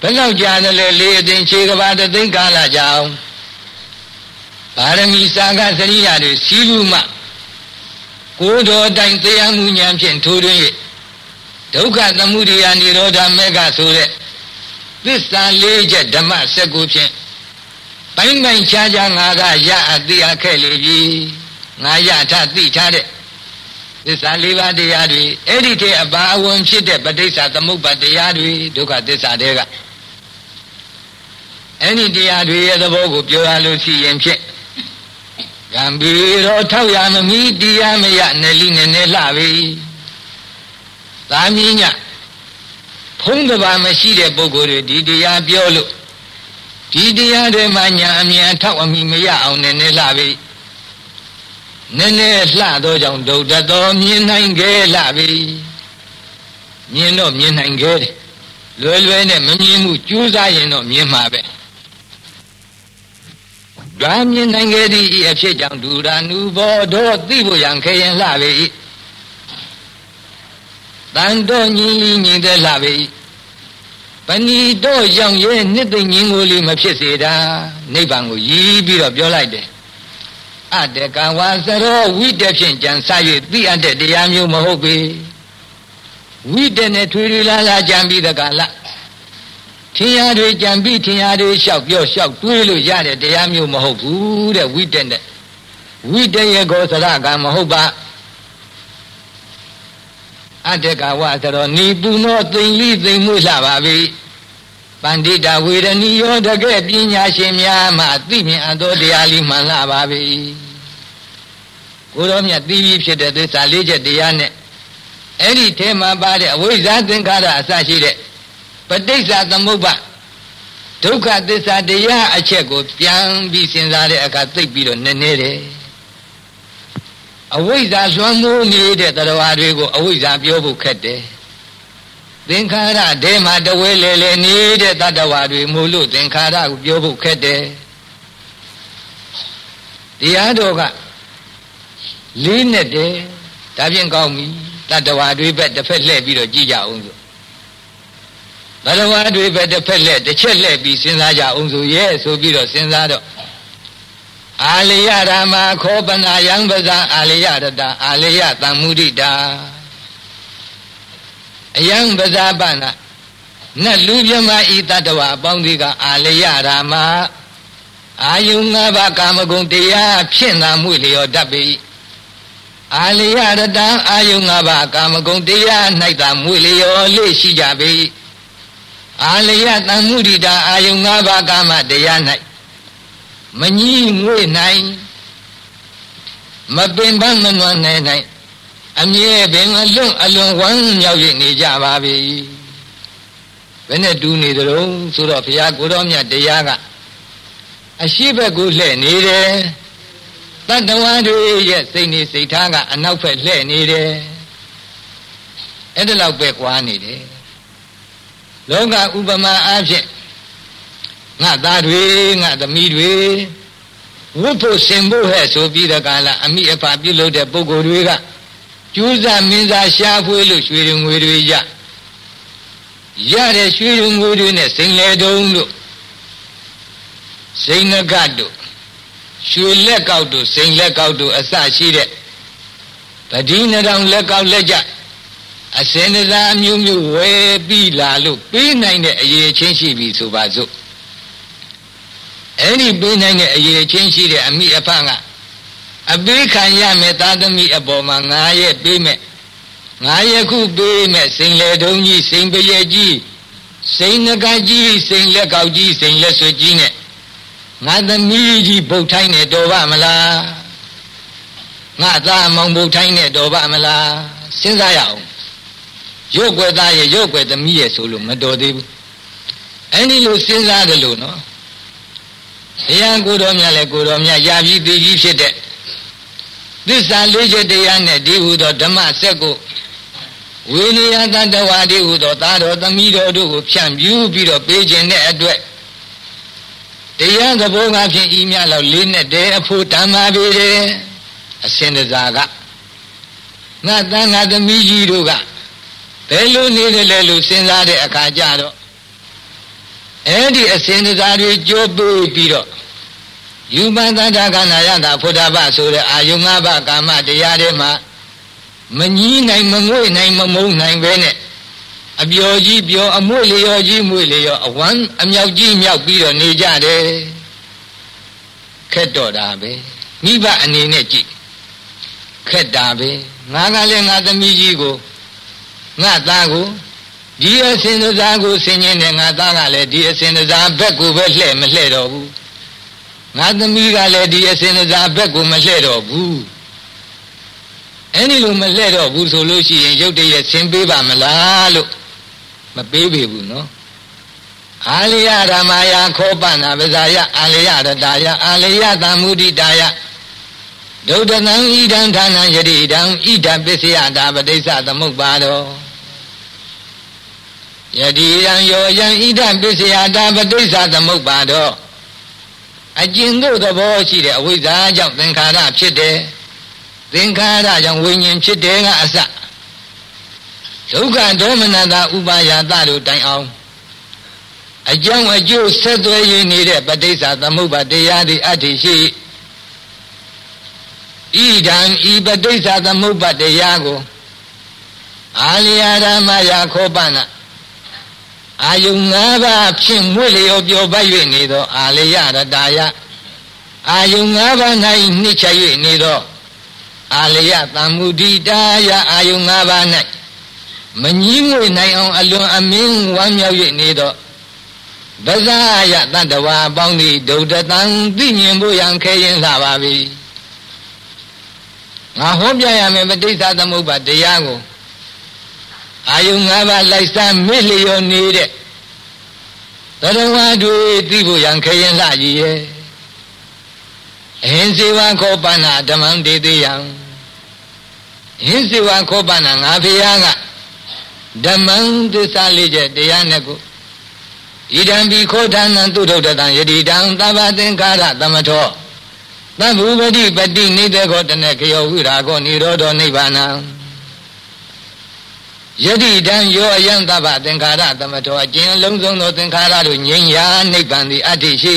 ဘယ်လောက်ကြာတယ်လဲလေးအသိခြေကဘာတသိန်းကာလကြောင်ပါရမီစာကစရိယာတွေစီးလူမှကိုယ်တော်တိုင်တရားမှုဉာဏ်ဖြင့်ထိုးထွင်း၍ဒုက္ခသမုဒိယនិရောဓမေကဆိုတဲ့သစ္စာလေးချက်ဓမ္မစက်ကိုဖြင့်ပိုင်းပိုင်းခြားခြားငါကရအသိအခဲ့လေပြီငါရထသိထားတဲ့သစ္စာလေးပါးတရားတွေအဲ့ဒီတည်းအပါအဝင်ဖြစ်တဲ့ပဋိစ္စသမုပ္ပါတရားတွေဒုက္ခသစ္စာတွေက အဲ့ဒီတရားတွေရဲ့သဘောကိုပြောရလို့ရှိရင်ဖြင့်ကံဘီရောထောက်ရမမီတရားမရနယ်လိနဲ့နဲ့လှပြီသာမင်းညဖုံးတပါမရှိတဲ့ပုဂ္ဂိုလ်တွေဒီတရားပြောလို့ဒီတရားတွေမှာညာအမြန်ထောက်အမိမရအောင်နည်းနည်းလှပြီနည်းနည်းလှသောကြောင့်ဒုဒ္ဒတော်မြင်နိုင်ခဲ့လှပြီမြင်တော့မြင်နိုင်ခဲ့တယ်လွယ်လွယ်နဲ့မမြင်မှုကြိုးစားရင်တော့မြင်မှာပဲ ဓာမြင်နိုင်ခဲ့သည့်အဖြစ်ကြောင့်ဒူရာနုဘောတို့သိဖို့ရန်ခဲရင်လှပြီတန်တော်ညီညီတဲ့လှပြီပဏီတော့ရောင်ရဲ့နှစ်သိမ့်ငင်းကိုလေးမဖြစ်စေတာနိဗ္ဗာန်ကိုရည်ပြီးတော့ပြောလိုက်တယ်အတကဝါစရောဝိတ္တဖြင့်ကြံစ၍သိအပ်တဲ့တရားမျိုးမဟုတ်ပေဝိတ္တနဲ့ထွေထွေလာလာကြံပြီးတကလား ထင်ရတွေကြံပြီးထင်ရတွေလျှောက်ပြောလျှောက်တွေးလို့ရတဲ့တရားမျိုးမဟုတ်ဘူးတဲ့ဝိတ္တနဲ့ဝိတ္တရဲ့ကိုစရကမဟုတ်ပါအတ္တကဝဆိုတော့နီပူနောသိမ့်လိသိမ့်မှုလှပါပြီပန္တိတာဝေရဏီယောတကဲ့ပညာရှင်များမှသိမြင်အပ်သောတရားလေးမှန်လှပါပြီကိုတော်မြတ်သိပြီးဖြစ်တဲ့သစ္စာလေးချက်တရားနဲ့အဲ့ဒီထဲမှာပါတဲ့အဝိဇ္ဇာသင်္ခါရအစရှိတဲ့ ပဋိစ္စသမုပ္ပါဒုက္ခသစ္စာတရားအချက်ကိုပြန်ပြီးစဉ်းစားတဲ့အခါသိပြီးတော့နည်းနည်းတယ်အဝိဇ္ဇာလွှမ်းမိုးနေတဲ့တရားတွေကိုအဝိဇ္ဇာပြောဖို့ခက်တယ်သင်္ခါရဒဲမှာတဝဲလေလေနေတဲ့တတ္တဝါတွေမို့လို့သင်္ခါရကိုပြောဖို့ခက်တယ်တရားတော်ကလေးနဲ့တယ်ဒါဖြင့်ကောင်းပြီတတ္တဝါတွေဘက်တစ်ဖက်လှည့်ပြီးတော့ကြည့်ကြအောင်ဆို ဘလဝါတွေဘက်တစ်ဖက်လှည့်တစ်ချက်လှည့်ပြီးစဉ်းစားကြအောင်ဆိုရဲ့ဆိုပြီးတော့စဉ်းစားတော့အာလယဓမ္မခောပနာယံပဇာအာလယရတအာလယတံမုဒိတာအယံပဇာပနာနတ်လူမြမဤတတဝအပေါင်းဒီကအာလယဓမ္မအာယုငါးပါးကာမဂုဏ်တရားဖြင့်သာမှုလျော်တတ်ပေ၏အာလယရတံအာယုငါးပါးကာမဂုဏ်တရား၌သာမှုလျော်လေးရှိကြပေ၏ အာလယတံမုဒိတာအာယုငါးပါးကာမတရား၌မကြီးငွေနိုင်မပင်ပန်းမနွမ်းနိုင်နိုင်အမြဲပင်အလွန်အလွန်ဝမ်းမြောက်ရနေကြပါပြီဘယ်နဲ့တူနေသလုံးဆိုတော့ဘုရားကိုတော်မြတ်တရားကအရှိဘက်ကိုလှည့်နေတယ်တတ္တဝါတွေရဲ့စိတ်နေစိတ်ထားကအနောက်ဘက်လှည့်နေတယ်အဲ့ဒါလောက်ပဲကွာနေတယ် လောကဥပမာအားဖြင့်ငါသားတွေငါသမီးတွေဝတ်ဖို့ဆင်ဖို့ဟဲ့ဆိုပြီးတဲ့ကာလအမိအဖပြုလုပ်တဲ့ပုဂ္ဂိုလ်တွေကကျူးစာမင်းစားရှားဖွေးလို့ရွှေငွေတွေရရတဲ့ရွှေငွေတွေနဲ့စိန်လေတုံးတို့စိန်နဂတ်တို့ရွှေလက်ကောက်တို့စိန်လက်ကောက်တို့အစရှိတဲ့ပတိနတောင်လက်ကောက်လက်ကြ အစင်တစားမျိုးမျိုးဝယ်ပြီးလာလို့ပေးနိုင်တဲ့အရေးချင်းရှိပြီဆိုပါစို့အဲ့ဒီပေးနိုင်တဲ့အရေးချင်းရှိတဲ့အမိအဖကအပေးခံရမယ်သာသမီအပေါ်မှာငါရဲ့ပေးမယ်ငါယခုပေးမယ်စိန်လေတုံးကြီးစိန်ပရဲ့ကြီးစိန်နဂကြီးစိန်လက်ကောက်ကြီးစိန်လက်ဆွေကြီးနဲ့ငါသမီးကြီးဗုတ်ထိုင်းနဲ့တော်ပါမလားငါသားမောင်ဗုတ်ထိုင်းနဲ့တော်ပါမလားစဉ်းစားရအောင် ရုပ်ွယ်သားရဲ့ရုပ်ွယ်သမီးရဲ့ဆိုလို့မတော်သေးဘူးအဲ့ဒီလိုစဉ်းစားတယ်လို့နော်ဘုရားကိုတော်မြတ်လည်းကိုတော်မြတ်ရာပြီးသိကြီးဖြစ်တဲ့သစ္စာလေးချက်တရားနဲ့ဒီဟုသောဓမ္မစက်ကိုဝိနည်းတတဝါဒီဟုသောသာတော်သမီးတော်တို့ကိုဖြန့်ပြူပြီးတော့ပေးခြင်းတဲ့အတွက်တရားသဘောကဖြင့်ဤမြလောက်လေးနဲ့တည်းအဖို့တမ်းပါပေတယ်အစင်တစားကငါတန်ငါသမီးကြီးတို့က ဘယ်လိုနေတယ်လဲလို့စဉ်းစားတဲ့အခါကျတော့အဲ့ဒီအစဉ်တရားတွေကြိုးပေးပြီးတော့ယူပန်သတ္တကနာယတာဖုဒ္ဓဘဆိုတဲ့အာယုငါးပါးကာမတရားတွေမှာမကြီးနိုင်မငွေ့နိုင်မမုန်းနိုင်ပဲနဲ့အပျော်ကြီးပျော်အမွေလျော်ကြီးမွေလျော်အဝမ်းအမြောက်ကြီးမြောက်ပြီးတော့နေကြတယ်ခက်တော့တာပဲမိဘအနေနဲ့ကြည့်ခက်တာပဲငါကလည်းငါသမီးကြီးကို ငါသားကိုဒီအစင်စားကိုဆင်ញင်းတဲ့ငါသားကလည်းဒီအစင်စားဘက်ကိုပဲလှဲ့မလှဲ့တော့ဘူးငါသမီးကလည်းဒီအစင်စားဘက်ကိုမလှဲ့တော့ဘူးအဲ့ဒီလိုမလှဲ့တော့ဘူးဆိုလို့ရှိရင်ရုပ်တရက်ဆင်းပေးပါမလားလို့မပေးပေဘူးနော်အာလိယဓမ္မယခောပနာပဇာယအာလိယရတာယအာလိယသံမုဒိတာယဒုဒ္ဒနံဣဒံဌာနယတိဒံဣဒပစ္စယတာပဋိစ္စသမုပ္ပါဒော ယတိယံယောယံဣဒပစ္စယတာပဋိစ္စသမုပ္ပါဒောအကျဉ်တို့သဘောရှိတဲ့အဝိဇ္ဇာကြောင့်သင်္ခါရဖြစ်တယ်သင်္ခါရကြောင့်ဝိညာဉ်ဖြစ်တယ်ကအစဒုက္ခဒေါမနတာဥပါယတတို့တိုင်အောင်အကြောင်းအကျိုးဆက်သွယ်ရင်းနေတဲ့ပဋိစ္စသမုပ္ပါတရားသည်အတ္တိရှိဣဒံဤပဋိစ္စသမုပ္ပါတရားကိုအာလျာဓမ္မယာခောပနာ အာယု၅ပါးဖြင့်မွေ့လျော်ပြောပတ်၍နေသော အာလယရတာယအာယု၅ပါး၌နှိမ့်ချ၍နေသောအာလယတံမုဒိတာယအာယု၅ပါး၌မငြီးငွေနိုင်အောင်အလွန်အမင်းဝမ်းမြောက်၍နေသောဗဇာယတတ္တဝါအပေါင်းသည်ဒုဒ္ဒတံသိမြင်ဖို့ရန်ခဲရင်လာပါပြီငါဟောပြရမယ်ပဋိစ္စသမုပ္ပါတရားကို အာယု၅ပါးလိုက်စားမေ့လျော်နေတဲ့တရဝတွေသိဖို့ရန်ခဲရင်လာကြီးရဲ့အဟင်းစေဝခောပနာဓမ္မံဒေတိယံအဟင်းစေဝခောပနာငါဖရာကဓမ္မံသစ္စာလေးချက်တရားနဲ့ကိုဣဒံဘိခောဌာနံသူဒုဒ္ဒတံယတိတံသဗ္ဗသင်္ခါရသမထောသဗ္ဗုပတိပတိနိတေခောတနေခယောဝိရာခောនិရောဓောနိဗ္ဗာနံ ယတိတံယောအယံသဗ္ဗသင်္ခါရသမထောအကျဉ်းလုံးစုံသောသင်္ခါရတို့ငြိမ်းရာနိဗ္ဗာန်သည်အတ္တိရှိ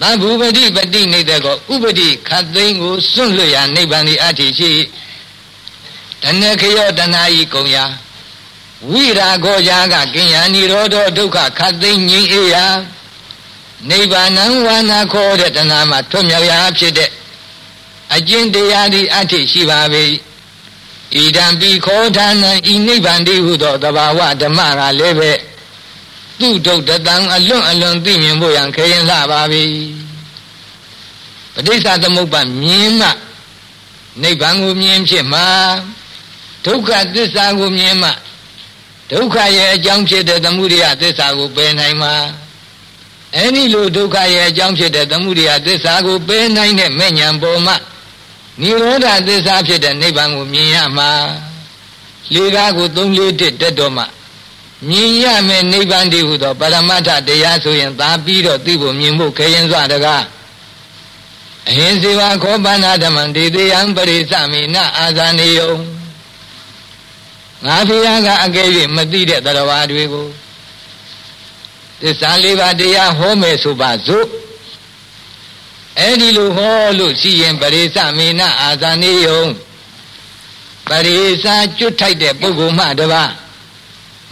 သဗ္ဗုပတိပတိနိတေခောဥပတိခတ်သိမ်းကိုစွန့်လွတ်ရာနိဗ္ဗာန်သည်အတ္တိရှိတနေခယောတဏှာဤကုံရာဝိရာဂောယာကကင်ယာနိရောဓဒုက္ခခတ်သိမ်းငြိမ်းအေးရာနိဗ္ဗာန်ဝါနာခေါ်တဲ့တဏှာမှာထွတ်မြောက်ရာဖြစ်တဲ့အကျင့်တရားဒီအထိရှိပါပေ ဣဒံပိခောဌာနံဤနိဗ္ဗာန်တိဟုသောတဘာဝဓမ္မကလည်းပဲသူဒုတ်တံအလွန်အလွန်သိမြင်ဖို့ရန်ခဲရင်လှပါပြီပဋိစ္စသမုပ္ပါမြင်မှနိဗ္ဗာန်ကိုမြင်ဖြစ်မှာဒုက္ခသစ္စာကိုမြင်မှဒုက္ခရဲ့အကြောင်းဖြစ်တဲ့သမှုရိယသစ္စာကိုပယ်နိုင်မှာအဲ့ဒီလိုဒုက္ခရဲ့အကြောင်းဖြစ်တဲ့သမှုရိယသစ္စာကိုပယ်နိုင်တဲ့မဲ့ညာပေါ်မှာ နိရောဓသစ္စာဖြစ်တဲ့နိဗ္ဗာန်ကိုမြင်ရမှာလေကားကိုသုံးလေးတစ်တက်တော့မှမြင်ရမယ်နိဗ္ဗာန်တည်းဟုသောပရမတ္ထတရားဆိုရင်သာပြီးတော့သိဖို့မြင်ဖို့ခရင်စွာတကားအဟိစေဝခောပန္နာဓမ္မံဒေတိယံပရိသမိနအာဇာနေယုံငါဖျားကအကယ်၍မသိတဲ့တရားတွေကိုသစ္စာလေးပါးတရားဟောမယ်ဆိုပါစို့ အဲ့ဒီလိုဟောလို့ရှိရင်ပရိသမေနအာဇာနေယုံပရိသကျွတ်ထိုက်တဲ့ပုဂ္ဂိုလ်မှတပါ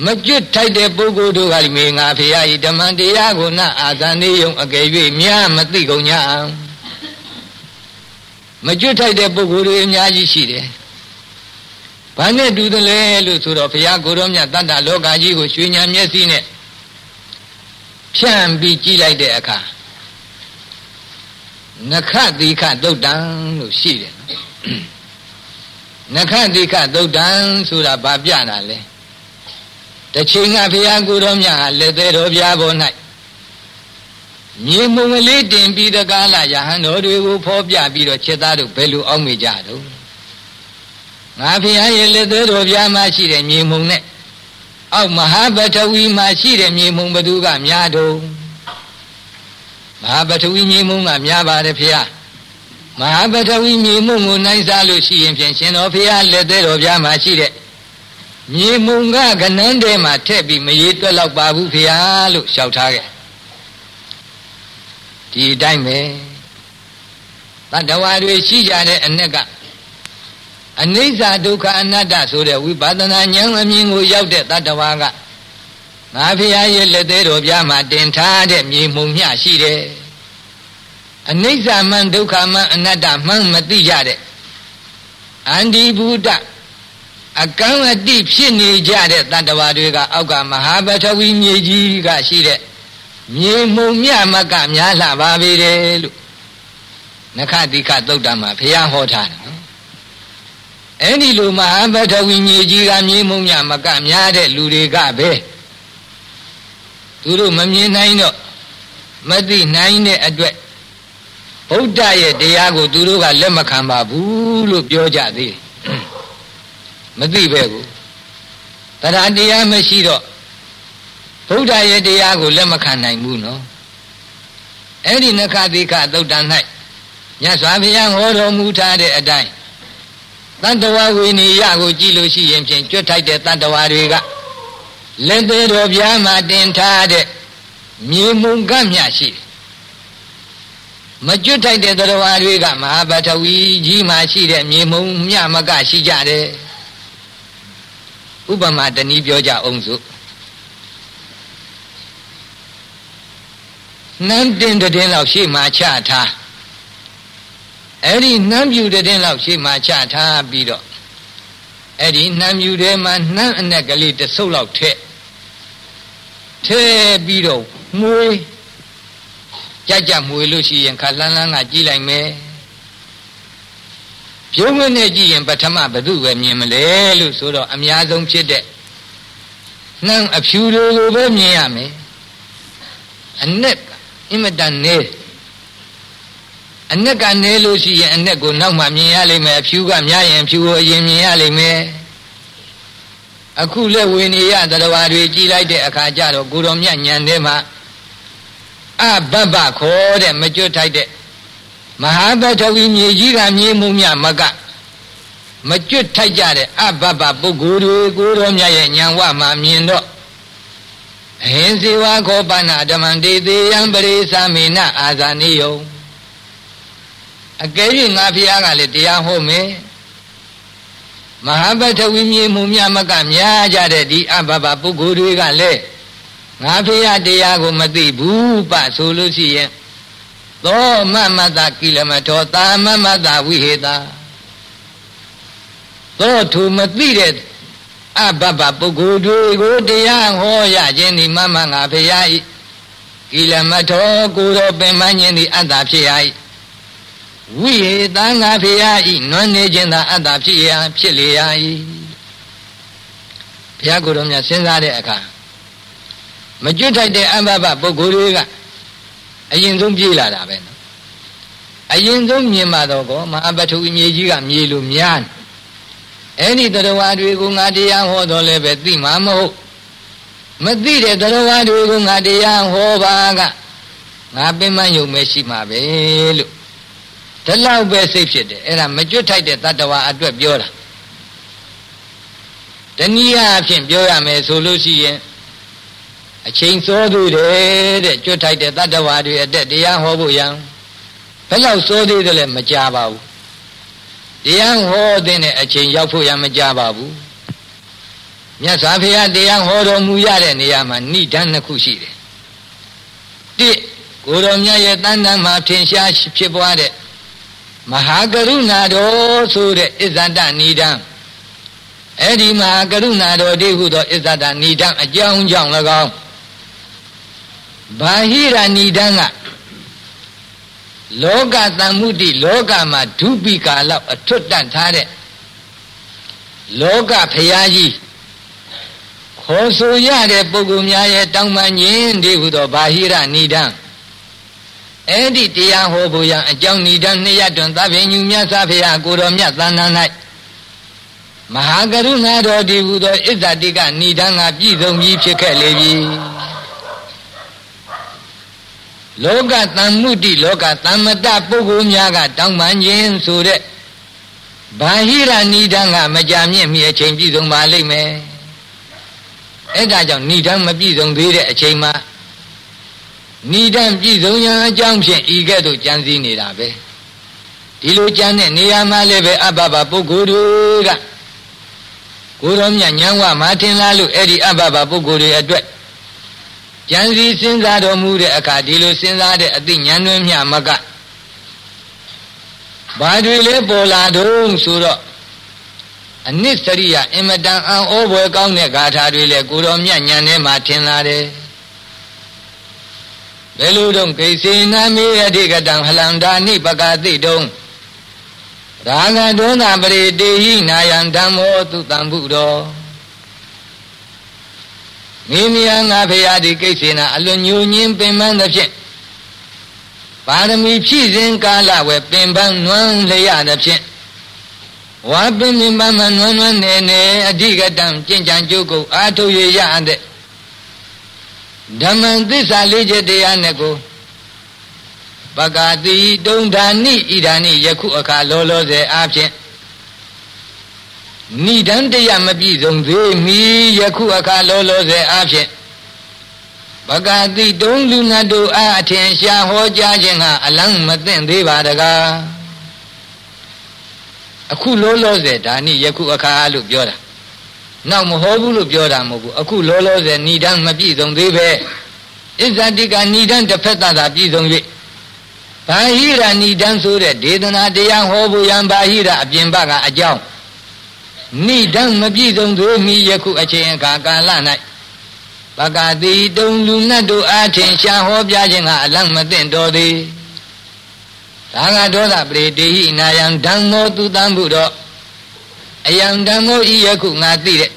မကျွတ်ထိုက်တဲ့ပုဂ္ဂိုလ်တို့ကလည်းမေငါဖရာဤဓမ္မတရားကိုနအာဇာနေယုံအကယ်၍မြားမသိကုန်ညာမကျွတ်ထိုက်တဲ့ပုဂ္ဂိုလ်တွေအများကြီးရှိတယ်ဘာနဲ့တူတယ်လဲလို့ဆိုတော့ဘုရားကိုရောမြတ်တတ္တလောကကြီးကိုရွှေညာမျက်စိနဲ့ဖြန့်ပြီးကြည့်လိုက်တဲ့အခါ နခတိခသုတ်တံလို့ရှိတယ်နခတိခသုတ်တံဆိုတာဘာပြတာလဲတချိန်ကဘုရားကိုရောမြတ်ဟာလက်သေးတော်ပြားပေါ်၌မြေမုံကလေးတင်ပြီးတကားလာယဟန်တော်တွေကိုဖော်ပြပြီးတော့ချက်သားတို့ဘယ်လိုအောက်မေ့ကြတော့ငါဖျားရဲ့လက်သေးတော်ပြားမှာရှိတဲ့မြေမုံနဲ့အောက်မဟာပထဝီမှာရှိတဲ့မြေမုံဘသူကများတော့မ ဟာပထဝီမြေမုံကများပါတယ်ဖျားမဟာပထဝီမြေမုံကိုနိုင်စားလို့ရှိရင်ဖြင့်ရှင်တော်ဖျားလက်သေးတော်ပြားမှာရှိတဲ့မြေမုံကကနန်းထဲမှာထည့်ပြီးမရေတွက်တော့ပါဘူးဖျားလို့လျှောက်ထားခဲ့ဒီအတိုင်းပဲတတ္တဝါတွေရှိကြတဲ့အ ਨੇ ကအနိစ္စဒုက္ခအနတ္တဆိုတဲ့ဝိပဿနာဉာဏ်အမြင်ကိုရောက်တဲ့တတ္တဝါက ငါဖရာရဲ့လက်သေးတော်ပြားမှာတင်ထားတဲ့မြေမှုံမျှရှိတယ်အနိစ္စမှန်ဒုက္ခမှန်အနတ္တမှန်မသိကြတဲ့အန္တိဘုဒ္ဓအကံအတိဖြစ်နေကြတဲ့တတ္တဝါတွေကအောက်ကမဟာပထဝီမြေကြီးကရှိတဲ့မြေမှုံမြမကများလှပါပေတယ်လို့နခတိခသုတ်တံမှာဘုရားဟောထားတယ်နော်အဲ့ဒီလိုမဟာပထဝီမြေကြီးကမြေမုံမြမကများတဲ့လူတွေကပဲ သူတို့မမြင်နိုင်တော့မသိနိုင်တဲ့အတွက်ဗုဒ္ဓရဲ့တရားကိုသူတို့ကလက်မခံပါဘူးလို့ပြောကြသေးတယ်မသိပဲကိုတရားတရားမရှိတော့ဗုဒ္ဓရဲ့တရားကိုလက်မခံနိုင်ဘူးနော်အဲ့ဒီနခတိကသုတ်တန်၌မြတ်စွာဘုရားဟောတော်မူထားတဲ့အတိုင်းတတ္တဝဝိနည်းကိုကြည့်လို့ရှိရင်ဖြင့်ကြွတ်ထိုက်တဲ့တတ္တဝါတွေက လက်သေးတော်ပြားမှာတင်ထားတဲ့မြေမုံကမြရှိတယ်မကျွတ်ထိုက်တဲ့သရဝါတွေကမဟာပထဝီကြီးမှာရှိတဲ့မြေမုံမြမကရှိကြတယ်ဥပမာတနည်းပြောကြအောင်စို့နန်းတင်တဲ့လောက်ရှေ့မှာချထားအဲ့ဒီနှမ်းပြူတဲ့လောက်ရှေ့မှာချထားပြီးတော့ အဲ့ဒီနှမ်းပြူထဲမှာနှမ်းအနက်ကလေးတစ်ဆုပ်လောက်ထည့်ထည့်ပြီးတော့မွေးကြကြမွေလို့ရှိရင်ခလန်းလန်းကကြည့်လိုက်မယ်ပြုံးမနဲ့ကြည့်ရင်ပထမဘု து ပဲမြင်မလဲလို့ဆိုတော့အများဆုံးဖြစ်တဲ့နှမ်းအဖြူတွေကိုပဲမြင်ရမယ်အနက်အင်မတန်နေ အနက်ကနေလို့ရှိရင်အနက်ကိုနောက်မှမြင်ရလိမ့်မယ်အဖြူကများရင်ဖြူကိုအရင်မြင်ရလိမ့်မယ်အခုလက်ဝေနေရတရားတွေကြည်လိုက်တဲ့အခါကျတော့ကိုတော်မြတ်ညံထဲမှာအဘဘခေါ်တဲ့မကျွတ်ထိုက်တဲ့မဟာပထဝီမြေကြီးကမြေမှုမြမကမကျွတ်ထိုက်ကြတဲ့အဘဘပုဂ္ဂိုလ်တွေကိုတော်မြတ်ရဲ့ညံဝမှာမြင်တော့အဟိဇေဝခောပနာဓမ္မံတေသေးယံပရိသမေနအာဇာနိယုံ အကယ်၍ငါဖះကလည်းတရားဟောမယ်မဟာပထဝီမြေမှုမြမကများကြတဲ့ဒီအဘဘပုဂ္ဂိုလ်တွေကလည်းငါဖះတရားကိုမသိဘူးပဆိုလို့ရှိရင်သောမမတကိလမထောတာမမတဝိဟေတာသောသူမသိတဲ့အဘဘပုဂ္ဂိုလ်တွေကိုတရားဟောရခြင်းဒီမမငါဖះဤကိလမထောကိုယ်တော်ပင်မခြင်းဒီအတ္တဖြစ်ရ၏ ဝိဟေတံငါဖေယဤနွမ်းနေခြင်းသာအတ္တဖြစ်ရာဖြစ်လေရာ၏ဘုရားကိုယ်တော်မြတ်စဉ်းစားတဲ့အခါမကျွတ်ထိုက်တဲ့အဘဘပုဂ္ဂိုလ်တွေကအရင်ဆုံးပြေးလာတာပဲနော်အရင်ဆုံးမြင်မှတော့ကောမဟာပထုမြေကြီးကမြေလိုများအဲ့ဒီတရားတွေကိုငါတရားဟောတော်လည်းပဲသိမှာမဟုတ်မသိတဲ့တရားတွေကိုငါတရားဟောပါကငါပင်မယုံမဲ့ရှိမှာပဲလို့ ဒီလောက်ပဲစိတ်ဖြစ်တယ်အဲ့ဒါမကျွတ်ထိုက်တဲ့တတ္တဝါအတွက်ပြောတာတနည်းအားဖြင့်ပြောရမယ်ဆိုလို့ရှိရင်အချိန်စောသေးတယ်တဲ့ကျွတ်ထိုက်တဲ့တတ္တဝါတွေအတက်တရားဟောဖို့ရန်ဘယ်လောက်စောသေးတယ်လဲမကြပါဘူးတရားဟောတဲ့အချိန်ရောက်ဖို့ရန်မကြပါဘူးမြတ်စွာဘုရားတရားဟောတော်မူရတဲ့နေရာမှာဏိဒန်းနှစ်ခုရှိတယ်တိကိုတော်မြတ်ရဲ့တန်တန်မှာထင်ရှားဖြစ်ပွားတဲ့ မဟာကရုဏာတော်ဆိုတဲ့အစ္ဆဒနိဒံအဲ့ဒီမဟာကရုဏာတော်တိဟုသောအစ္ဆဒနိဒံအကြောင်းကြောင့်၎င်းဘာဟိရနိဒံကလောကတန်မှုတိလောကမှာဒုပိကာလောက်အထွတ်တန့်ထားတဲ့လောကဖရာကြီးခေါ်ဆိုရတဲ့ပုဂ္ဂိုလ်များရဲ့တောင်းပန်ခြင်းဒီဟုသောဘာဟိရနိဒံ အဲ့ဒီတရားဟောဖို့ရန်အကြောင်းဏိဒံနှစ်ရတွင်သဗ္ဗညုမြတ်စွာဘုရားကိုတော်မြတ်သဏ္ဍာန်၌မဟာကရုဏာတော်ဒီဟူသောဣဇာတိကဏိဒံကပြည့်စုံပြီးဖြစ်ခဲ့လေပြီလောကတန်မှုတိလောကတမ္မတပုဂ္ဂိုလ်များကတောင်းပန်ခြင်းဆိုတဲ့ဘာဟိရဏိဒံကမကြမြင့်မီအချိန်ပြည့်စုံပါလိမ့်မယ်အဲ့ဒါကြောင့်ဏိဒံမပြည့်စုံသေးတဲ့အချိန်မှာ နိဒံပြည့်စုံရန်အကြောင်းဖြင့်ဤကဲ့သို့ကြံစည်နေတာပဲဒီလိုကြံတဲ့နေရာမှာလည်းပဲအဘဘပုဂ္ဂိုလ်တွေကကိုရောမြညံဝမာထင်လားလို့အဲ့ဒီအဘဘပုဂ္ဂိုလ်တွေအတွက်ကြံစည်စဉ်းစားတော်မူတဲ့အခါဒီလိုစဉ်းစားတဲ့အသိဉာဏ်တွင်မြမကဘာတွေလဲပေါ်လာတော့ဆိုတော့အနစ်စရိယအင်မတန်အံ့ဩဖွယ်ကောင်းတဲ့ဂါထာတွေလဲကိုရောမြညံထဲမှာထင်လာတယ် ဘယ်လိုတော့ကိစေနာမေယတိကတံဟလန္တာနိပကာတိတုံရာဂဒေါသပရိတေဟိနာယံဓမ္မောသူတံဘုရောမိမိယငါဖေယဒီကိစ္စေနာအလွန်ညူညင်းပင်ပန်းသဖြင့်ပါရမီဖြည့်စဉ်ကာလဝဲပင်ပန်းနွမ်းလျရသဖြင့်ဝါပင်ပင်ပန်းမနွမ်းနွမ်းနေနေအဓိကတံကျင့်ကြံကြုတ်ကိုအာထုတ်ရရတဲ့ ဓမ္မသစ္စာလေးချက်တရားနဲ့ကိုပကတိတုံဓာနိဣဒာနိယခုအခါလောလောဆယ်အားဖြင့်နိဒံတရားမပြည့်စုံသေးမီယခုအခါလောလောဆယ်အားဖြင့်ပကတိတုံလူနတ်တို့အားအထင်ရှားဟောကြားခြင်းကအလန်းမသိမ့်သေးပါတကားအခုလောလောဆယ်ဒါနိယခုအခါလို့ပြောတာ နောက်မဟောဘူးလို့ပြောတာမဟုတ်ဘူးအခုလောလောဆယ်ဏိဒံမပြည့်စုံသေးပဲဣဇတိကဏိဒံတစ်ဖက်သာပြည့်စုံ၍ဘာဟိရဏိဒံဆိုတဲ့ဒေသနာတရားဟောဖို့ရန်ဘာဟိရအပြင်ဘကအကြောင်းဏိဒံမပြည့်စုံသေးမီယခုအချိန်အခါကာလ၌ပကတိတုံလူနတ်တို့အားထင်ရှားဟောပြခြင်းကအလန့်မသိတော်သည်သာငါဒေါသပရိတေဟိနာယံဓမ္မောသူတံဘုတော့ အယံဓမ္မောဤယခုငါသိတဲ့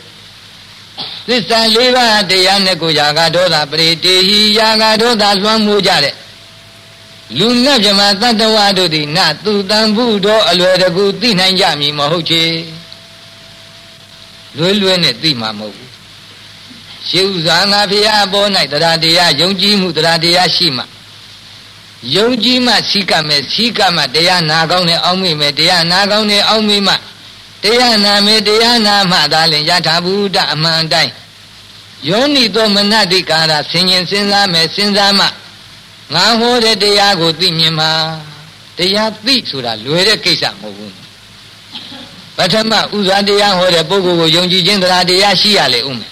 သစ္စာလေးပါးတရားနဲ့ကိုယာကဒေါသပရိတေဟိယာကဒေါသလွှမ်းမိုးကြတဲ့လူနဲ့မြမတတ္တဝါတို့သည်နသူတံဘုတော်အလွယ်တကူသိနိုင်ကြမည်မဟုတ်ချေလွယ်လွယ်နဲ့သိမှာမဟုတ်ဘူးရှေးဥစွာငါဖရာအပေါ်၌တရားတရားယုံကြည်မှုတရားတရားရှိမှယုံကြည်မှစီကမယ်စီကမှတရားနာကောင်းနဲ့အောင်းမိမယ်တရားနာကောင်းနဲ့အောင်းမိမှ တရားနာမယ်တရားနာမှသာလင်ယထာဘုဒ္ဓအမှန်တိုင်းယောနိသောမနတိကာရဆင်ញင်စဉ်းစားမယ်စဉ်းစားမှငါဟောတဲ့တရားကိုသိမြင်မှာတရားသိဆိုတာလွယ်တဲ့ကိစ္စမဟုတ်ဘူးပထမဥစွာတရားဟောတဲ့ပုဂ္ဂိုလ်ကိုယုံကြည်ခြင်းတရားတရားရှိရလေဦးမယ်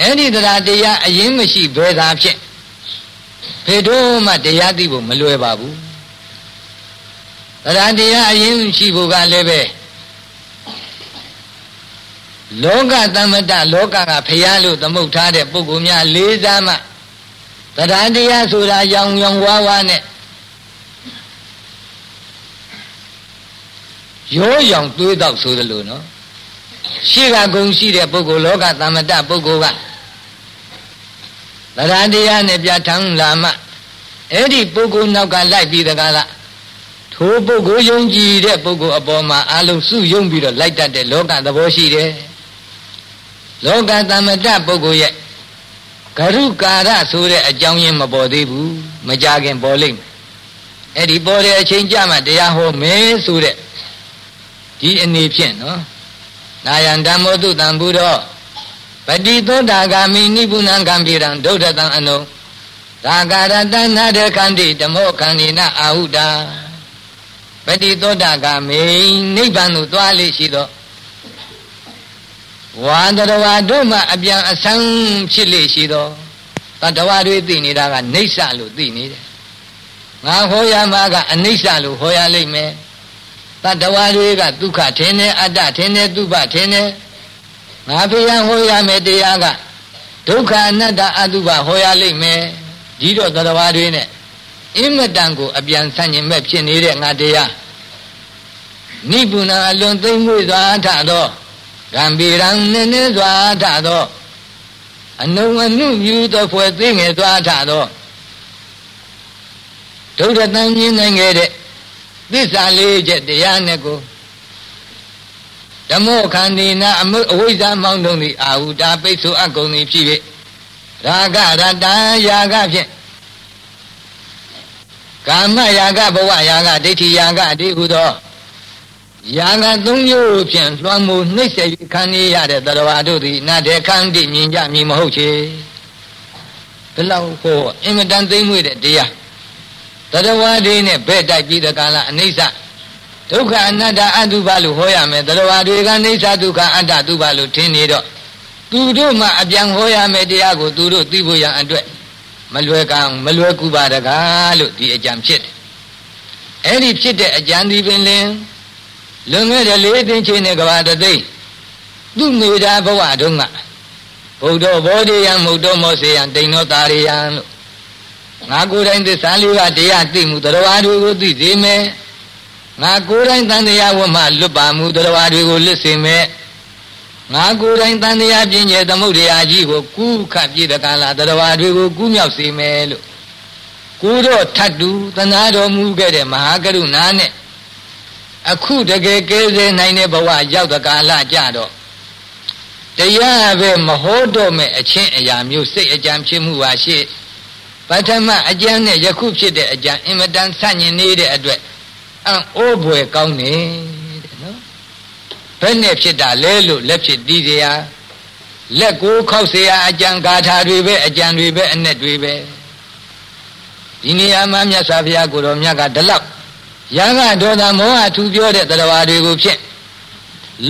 အဲ့ဒီတရားတရားအရင်မရှိဘယ်သာဖြစ်ဖေတို့မှတရားသိဖို့မလွယ်ပါဘူးတရားတရားအရင်ရှိဖို့ကလည်းပဲ လောကတမ္မတလောကကဖျားလို့သမုတ်ထားတဲ့ပုဂ္ဂိုလ်များလေးစားမှတရားတရားဆိုတာရောင်ရောင်ဝါးဝါးနဲ့ရိုးရောင်သွေးတော့ဆိုသလိုနော်ရှေ့ကဂုံရှိတဲ့ပုဂ္ဂိုလ်လောကတမ္မတပုဂ္ဂိုလ်ကတရားတရားနဲ့ပြထမ်းလာမှအဲ့ဒီပုဂ္ဂိုလ်နောက်ကလိုက်ပြီးတကားလားထိုပုဂ္ဂိုလ်ယုံကြည်တဲ့ပုဂ္ဂိုလ်အပေါ်မှာအလုံးစုယုံပြီးတော့လိုက်တတ်တဲ့လောကသဘောရှိတယ် လောကတမ္မတပုဂ္ဂိုလ်ရဲ့ဂရုကာရဆိုတဲ့အကြောင်းရင်းမပေါ်သေးဘူးမကြခင်ပေါ်လိမ့်မယ်အဲ့ဒီပေါ်တဲ့အချိန်ကြမှာတရားဟောမယ်ဆိုတဲ့ဒီအနေဖြင့်နော်နာယံဓမ္မောတုတံဘုရောပတိသောတာဂာမိနိဗ္ဗုဏံကံပိရံဒုဋ္ဌတံအနုသာကာရတနာတခန္တိဓမ္မောခန္ဒီနာအာဟုတာပတိသောတာဂာမိနိဗ္ဗာန်သို့သွားလေရှိသော ဝါတရဝါတို့မှအပြန်အဆန်းဖြစ်လေရှိသောတတဝါတွေသိနေတာကနေဆလို့သိနေတယ်ငါဟောရမှာကအနိစ္စလို့ဟောရလိမ့်မယ်တတဝါတွေကဒုက္ခထင်တယ်အတ္တထင်တယ်ဒုဗထင်တယ်ငါဖျံဟောရမယ်တရားကဒုက္ခအနတ္တအတုပဟောရလိမ့်မယ်ဒီတော့တတဝါတွေနဲ့အင်မတန်ကိုအပြန်ဆန့်ကျင်မဲ့ဖြစ်နေတဲ့ငါတရားနိဗ္ဗာန်အလွန်သိမ့်မွေ့စွာထသော ကံဗီရံနည်းနည်းစွာထသောအနုံအနုမြူသောဖွယ်သိငယ်စွာထသောဒုဒ္ဒတန်မြင်နိုင်ခဲ့တဲ့သစ္စာလေးချက်တရားနဲ့ကိုဓမ္မောခန္ဒီနာအမုအဝိဇ္ဇမောင်းတုံးသည်အာဟုတာပိတ်ဆိုအကုန်သည်ဖြစ်၍ရာဂရတ္တယာကဖြင့်ကာမယာကဘဝယာကဒိဋ္ဌိယာကအတိဟုသော ယာကသုံးမျိုးဖြင့်လွှမ်းမိုးနှိမ့်ဆက်၍ခံနေရတဲ့တရဝါတို့သည်နတ်တဲ့ခန္တီမြင်ကြမည်မဟုတ်ချေဘလောက်ဟောအင်မတန်သိမ့်မွေ့တဲ့တရားတရဝါတွေနဲ့ဘဲ့တိုက်ပြီးတကလားအနိစ္စဒုက္ခအနတ္တအတုပလို့ဟောရမယ်တရဝါတွေကနေသဒုက္ခအတ္တတုပလို့ထင်နေတော့သူတို့မှအပြန်ဟောရမယ်တရားကိုသူတို့သိဖို့ရန်အတွက်မလွယ်ကံမလွယ်ကူပါတကားလို့ဒီအကြံဖြစ်တယ်အဲ့ဒီဖြစ်တဲ့အကြံဒီပင်လင် လွန်ခဲ့တဲ့လေးသိန်းချင်းနဲ့ကဘာတသိန်းသူ့မိသားဘဝတုန်းကဘုဒ္ဓဘောဓိယံမုဒ္ဓမောစေယံတိန်သောတာရိယံလို့ငါကိုယ်တိုင်သစ္စာလေးပါးတရားသိမှုတရားတွေကိုသိစေမယ်ငါကိုယ်တိုင်တန်တရားဝတ်မှလွတ်ပါမှုတရားတွေကိုလစ်စေမဲ့ငါကိုယ်တိုင်တန်တရားပြင်းကျဲသမုဒ္ဒရာကြီးကိုကူးခတ်ပြည့်တဲ့ကာလတရားတွေကိုကူးမြောက်စေမယ်လို့ကိုတော့ထတ်တူသနာတော်မူခဲ့တဲ့မဟာကရုဏာနဲ့ အခုတကယ်ကဲဆဲနိုင်တဲ့ဘဝရောက်တဲ့ကာလကြတော့တရားပဲမဟောတော့မဲ့အချင်းအရာမျိုးစိတ်အကြံဖြစ်မှုပါရှိပထမအကြံနဲ့ယခုဖြစ်တဲ့အကြံအင်မတန်ဆန့်ကျင်နေတဲ့အတွက်အံ့ဩဖွယ်ကောင်းနေတဲ့နော်ဘယ်နဲ့ဖြစ်တာလဲလို့လက်ဖြစ်တီးစရာလက်ကိုခောက်เสียအကြံဂါထာတွေပဲအကြံတွေပဲအ내တွေပဲဒီနေရာမှာမြတ်စွာဘုရားကိုတော်မြတ်ကဒီလောက် ရာဂဒေါသမောဟထူပြောတဲ့တရားတွေကိုဖြင့်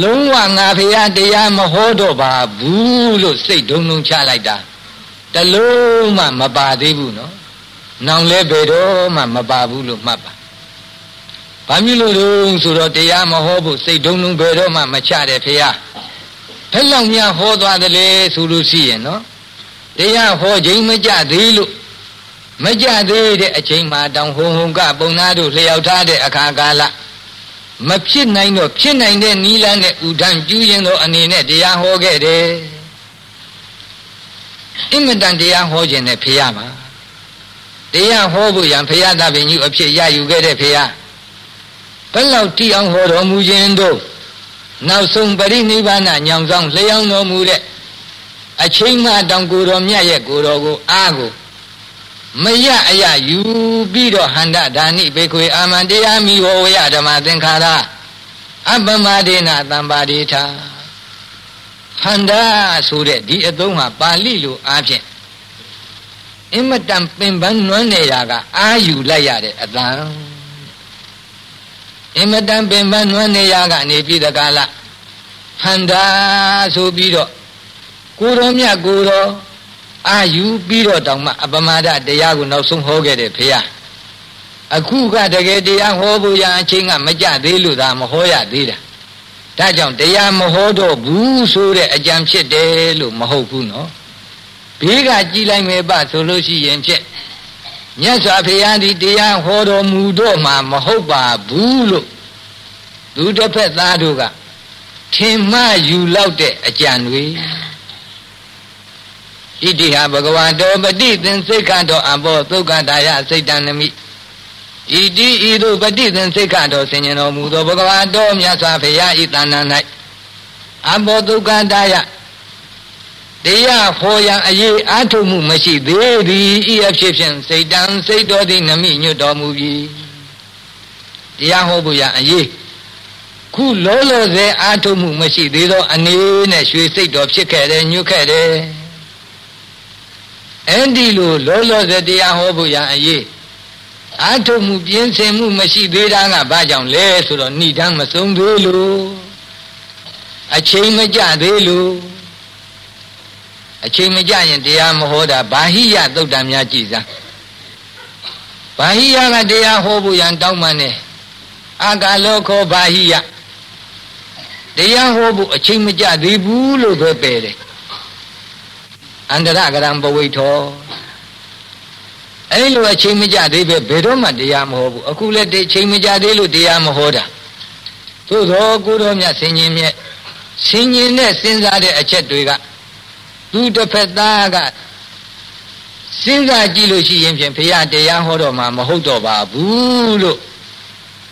လုံးဝငါဖရာတရားမဟောတော့ပါဘူးလို့စိတ်ဒုံဒုံချလိုက်တာတလုံးမှမပါသေးဘူးနော်နောင်လဲဘယ်တော့မှမပါဘူးလို့မှတ်ပါဘာမျိုးလို့လဲဆိုတော့တရားမဟောဖို့စိတ်ဒုံဒုံဘယ်တော့မှမချတဲ့ဖရာဘယ်လောက်များဟောသွားတယ်လဲဆိုလို့ရှိရင်နော်တရားဟောခြင်းမကြသေးလို့ မကြသေးတဲ့အချိန်မှာတောင်ဟုံဟုံကပုံနာတို့လျှောက်ထားတဲ့အခါကာလမဖြစ်နိုင်တော့ဖြစ်နိုင်တဲ့နီလန်းနဲ့ဥဒံကျူးရင်တော့အနေနဲ့တရားဟောခဲ့တယ်အင်မတန်တရားဟောခြင်းနဲ့ဖေရမှာတရားဟောဖို့ရန်ဖေရသဗ္ဗညုအဖြစ်ရယူခဲ့တဲ့ဖေရဘယ်လောက်တိအောင်ဟောတော်မူခြင်းတို့နောက်ဆုံးပရိနိဗ္ဗာန်ညောင်ဆောင်လျှောင်းတော်မူတဲ့အချိန်မှတောင်ကိုတော်မြတ်ရဲ့ကိုတော်ကိုအားကို မရအရယူပြီးတော့ဟန္တဒါနိဘေခွေအာမန္တရားမိဝဝယဓမ္မသင်္ခါရအပမဒေနတံပါတိထာဟန္တာဆိုတဲ့ဒီအသုံးဟာပါဠိလိုအားဖြင့်အင်မတန်ပင်ပန်းနွမ်းနေရာကအာယူလိုက်ရတဲ့အတန်အင်မတန်ပင်ပန်းနွမ်းနေရာကနေပြည်တကားလားဟန္တာဆိုပြီးတော့ကိုတော်မြတ်ကိုတော် အာယူပြီးတော့တောင်မှအပမဒတရားကိုနောက်ဆုံးဟောခဲ့တယ်ဖေဟာအခုကတကယ်တရားဟောဖို့ရအချင်းကမကြသေးလို့သာမဟောရသေးတာဒါကြောင့်တရားမဟောတော့ဘူးဆိုတဲ့အကြံဖြစ်တယ်လို့မဟုတ်ဘူးနော်ဘေးကကြည်လိုက်မယ်ပဆိုလို့ရှိရင်ဖြစ်မြတ်စွာဘုရားဒီတရားဟောတော်မူတော့မှမဟုတ်ပါဘူးလို့သူတစ်ဖက်သားတို့ကထင်မှယူလောက်တဲ့အကြံတွေ ဣတိဟာဘဂဝါတောပฏิသင်္စိတ်ခတောအဘောသုက္ကတာယစိတ်တံနမိဣတိဤသို့ပฏิသင်္စိတ်ခတောဆင်ញင်တော်မူသောဘဂဝါတောမြတ်စွာဘုရားဤတဏ္ဍာ၌အဘောသုက္ကတာယတရားဟောရန်အရေးအားထုတ်မှုမရှိသေးသည်ဤအဖြစ်ဖြင့်စိတ်တံစိတ်တော်သည်နမိညွတ်တော်မူပြီတရားဟောဖို့ရန်အရေးခုလောလောဆယ်အားထုတ်မှုမရှိသေးသောအနေနဲ့ရွှေစိတ်တော်ဖြစ်ခဲ့တယ်ညွတ်ခဲ့တယ် အဲ့ဒီလိုလောလောဆယ်တရားဟောဖို့ရန်အရေးအာထုမှုပြင်းစင်မှုမရှိသေးတာကဘာကြောင့်လဲဆိုတော့ဏိဒံမဆုံးသေးလို့အချိန်မကြသေးလို့အချိန်မကြရင်တရားမဟောတာဘာဟိယသုတ်တံများကြည်စားဘာဟိယကတရားဟောဖို့ရန်တောင်းမှန်းအာကာလောခောဘာဟိယတရားဟောဖို့အချိန်မကြသေးဘူးလို့ပဲပယ်တယ် အန္တရကရံပဝိထောအဲ့လိုအချိန်မကြသေးပဲဘယ်တော့မှတရားမဟောဘူးအခုလည်းဒီချိန်မကြသေးလို့တရားမဟောတာသို့သောကိုတော်မြတ်ဆင်ញင်မြတ်ဆင်ញင်နဲ့စဉ်းစားတဲ့အချက်တွေကသူတစ်ဖက်သားကစဉ်းစားကြည့်လို့ရှိရင်ဖြင့်ဘုရားတရားဟောတော့မှမဟုတ်တော့ပါဘူးလို့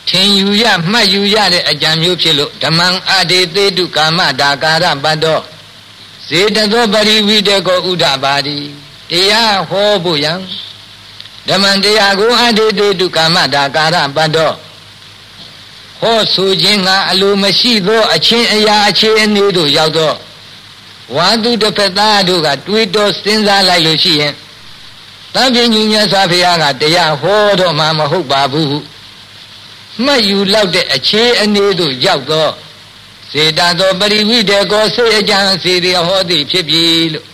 ထင်ယူရမှတ်ယူရတဲ့အကြံမျိုးဖြစ်လို့ဓမ္မံအဒေသေတုကာမဒါကာရပတ္တော ဇေတသောပရိဝိတကောဥဒပါတိတရားဟောဖို့ယံဓမ္မတရားကိုအတေတေတုကာမတာကာရပတ္တောဟောဆိုခြင်းကအလိုမရှိသောအချင်းအရာအခြေအနေတို့ရောက်တော့ဝါသူတစ်ဖက်သားတို့ကတွေးတောစဉ်းစားလိုက်လို့ရှိရင်တန်ပြင်းညဉ့်မြတ်စွာဘုရားကတရားဟောတော့မှမဟုတ်ပါဘူးမှတ်ယူလောက်တဲ့အခြေအနေတို့ရောက်တော့ စေတသောပရိဝိတေကောစိတ်အကြံစီရဟောသည်ဖြစ်ပြီလို့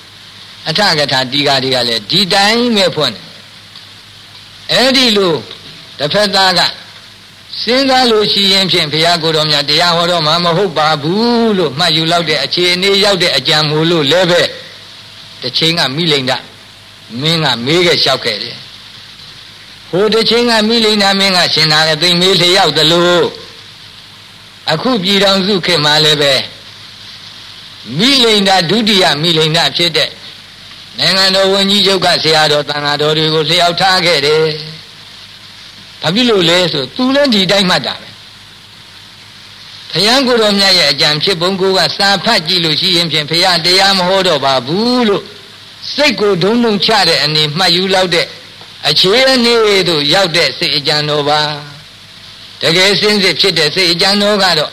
အထကထာတီကာတွေကလည်းဒီတိုင်းပဲဖွင့်တယ်အဲ့ဒီလိုတစ်ဖက်သားကစဉ်းစားလို့ရှိရင်ဖြင့်ဘုရားကိုယ်တော်မြတ်တရားဟောတော့မှမဟုတ်ပါဘူးလို့မှတ်ယူလောက်တဲ့အခြေအနေရောက်တဲ့အကြံမူလို့လည်းပဲတစ်ချိန်ကမိလိန်ဒမင်းကမေးခဲ့လျှောက်ခဲ့တယ်ဟဟိုတစ်ချင်းကမိလိန်နာမင်းကရှင်သာကသိမေးလျောက်သလို အခုပြည်တော်စုခေတ်မှာလည်းပဲမိလိန်နာဒုတိယမိလိန်နာဖြစ်တဲ့နိုင်ငံတော်ဝန်ကြီးချုပ်ကဆရာတော်တန်ဃာတော်တွေကိုလျှောက်ထားခဲ့တယ်။ဘာဖြစ်လို့လဲဆိုသူလည်းဒီတိုင်းမှတ်တာပဲ။ဘုရားကိုယ်တော်မြတ်ရဲ့အကြံဖြစ်ပုံကိုကစာဖတ်ကြည့်လို့ရှိရင်ဖြင့်ဘုရားတရားမဟောတော့ပါဘူးလို့စိတ်ကိုဒုံဒုံချတဲ့အနေမှတ်ယူလောက်တဲ့အခြေအနေတို့ရောက်တဲ့စိတ်အကြံတော်ပါ တကယ်စင်းစစ်ဖြစ်တဲ့စိတ်အကြံတော်ကတော့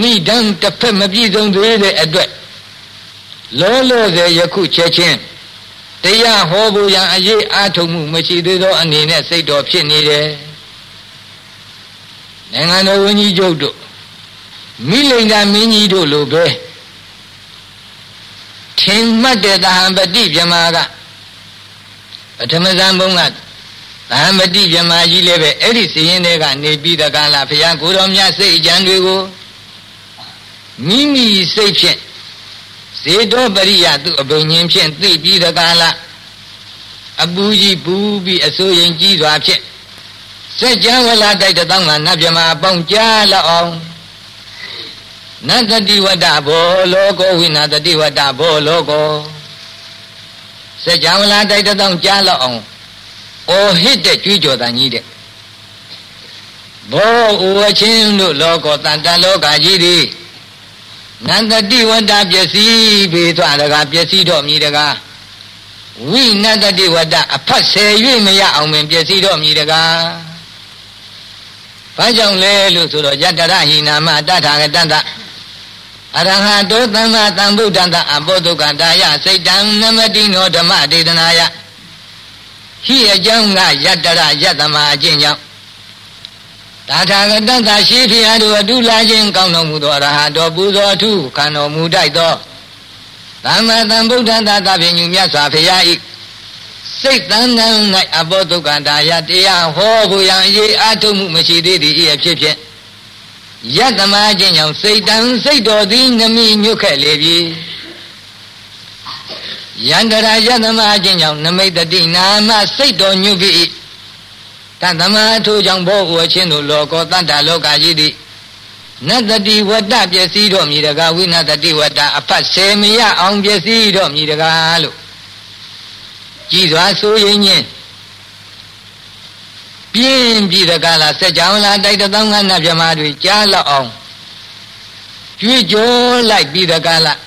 ဏိဒံတစ်ဖက်မပြည့်စုံသေးတဲ့အတွက်လောလောဆယ်ယခုချက်ချင်းတရားဟောဖို့ရန်အရေးအားထုတ်မှုမရှိသေးသောအနေနဲ့စိတ်တော်ဖြစ်နေတယ်နိုင်ငံတော်ဝန်ကြီးချုပ်တို့မိလိန်သာမင်းကြီးတို့လိုပဲထင်မှတ်တဲ့သဟံပတိမြမာကပထမဇန်ဘုံက သဟံပတိမြမာကြီးလည်းပဲအဲ့ဒီစီရင်တွေကနေပြီးတကလားဘုရားကိုတော်မြတ်စိတ်အကြံတွေကိုမိမိစိတ်ဖြင့်ဇေတောပရိယသူအဘိညာဉ်ဖြင့်သိပြီးတကားလားအပူကြီးပူပြီးအစိုးရင်ကြီးစွာဖြင့်စัจ java လာတိုက်တောင်းကနတ်မြမအပေါင်းကြားလောက်အောင်နတတိဝတ္တဘောလောကောဝိနာတတိဝတ္တဘောလောကောစัจ java လာတိုက်တောင်းကြားလောက်အောင် အော်ဟစ်တဲ့ကြွေးကြော်တန်ကြီးတဲ့ဘောဥဝချင်းတို့လောကောတန်တလောကကြီးသည်နန္တတိဝတ္တပစ္စည်းပေသွားတကားပစ္စည်းတော့မြည်တကားဝိနတတိဝတ္တအဖတ်ဆယ်၍မရအောင်ပင်ပစ္စည်းတော့မြည်တကားဘာကြောင့်လဲလို့ဆိုတော့ယတရဟိနာမတထာဂတတအရဟတောသမ္မာသမ္ဗုဒ္ဓံတအဘောဓုကတာယစိတ်တံနမတိနောဓမ္မဒေသနာယ ဟိအကြောင်းကယတရယတမအကျင့်ကြောင့်သာထာဂတသာရှိဖျားတို့အတုလာခြင်းကောင်းတော်မူသောအရဟတော်ပူဇော်အထုခံတော်မူတတ်သောသမ္မာသမ္ဗုဒ္ဓသာသဖြင့်ညမြတ်စွာဘုရားဤစိတ်တန်တန်၌အဘောဒုက္ခတာယတရားဟောဖို့ရန်အရေးအထုမှုမရှိသေးသည်ဤအဖြစ်ဖြင့်ယတမခြင်းကြောင့်စိတ်တန်စိတ်တော်သည်နမိညွတ်ခဲ့လေပြီ ယန္တရာယတမခြင်းကြောင့်နမိတ်တိနာမစိတ်တော်ညွတ်ပြီတသမထိုကြောင့်ဘောဝချင်းတို့လောကောတတ္တလောကကြီးသည်နတတိဝတ္တပစ္စည်းတော်မြည်တကားဝိနတတိဝတ္တအဖတ်ဆယ်မရအောင်ပစ္စည်းတော်မြည်တကားလို့ကြည်စွာဆိုရင်ချင်းပြင်းပြီးတကားလားစက်ကြောင်လားတိုက်တောင်းကနတ်မြမာတွေကြားလောက်အောင်ကြွေးကြောလိုက်ပြီးတကားလား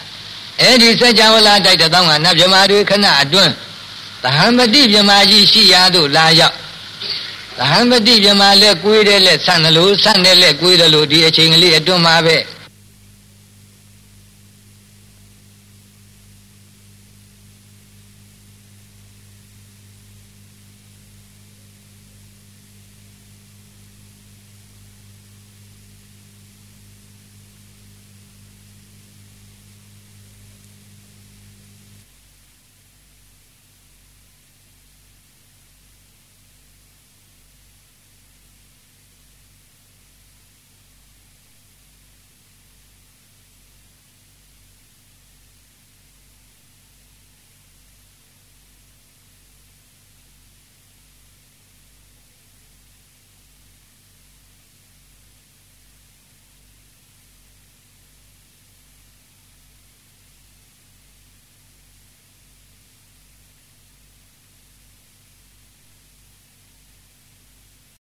အဲ့ဒီစက်ကြောင်လားတိုက်တောင်းကနတ်မြမာတွေခဏအတွင်းသဟံပတိမြမာကြီးရှိရာသို့လာရောက်သဟံပတိမြမလက်ကွေးတယ်လက်ဆန့်တယ်လို့ဆန့်တယ်လက်ကွေးတယ်လို့ဒီအချိန်ကလေးအတွန်းမှာပဲ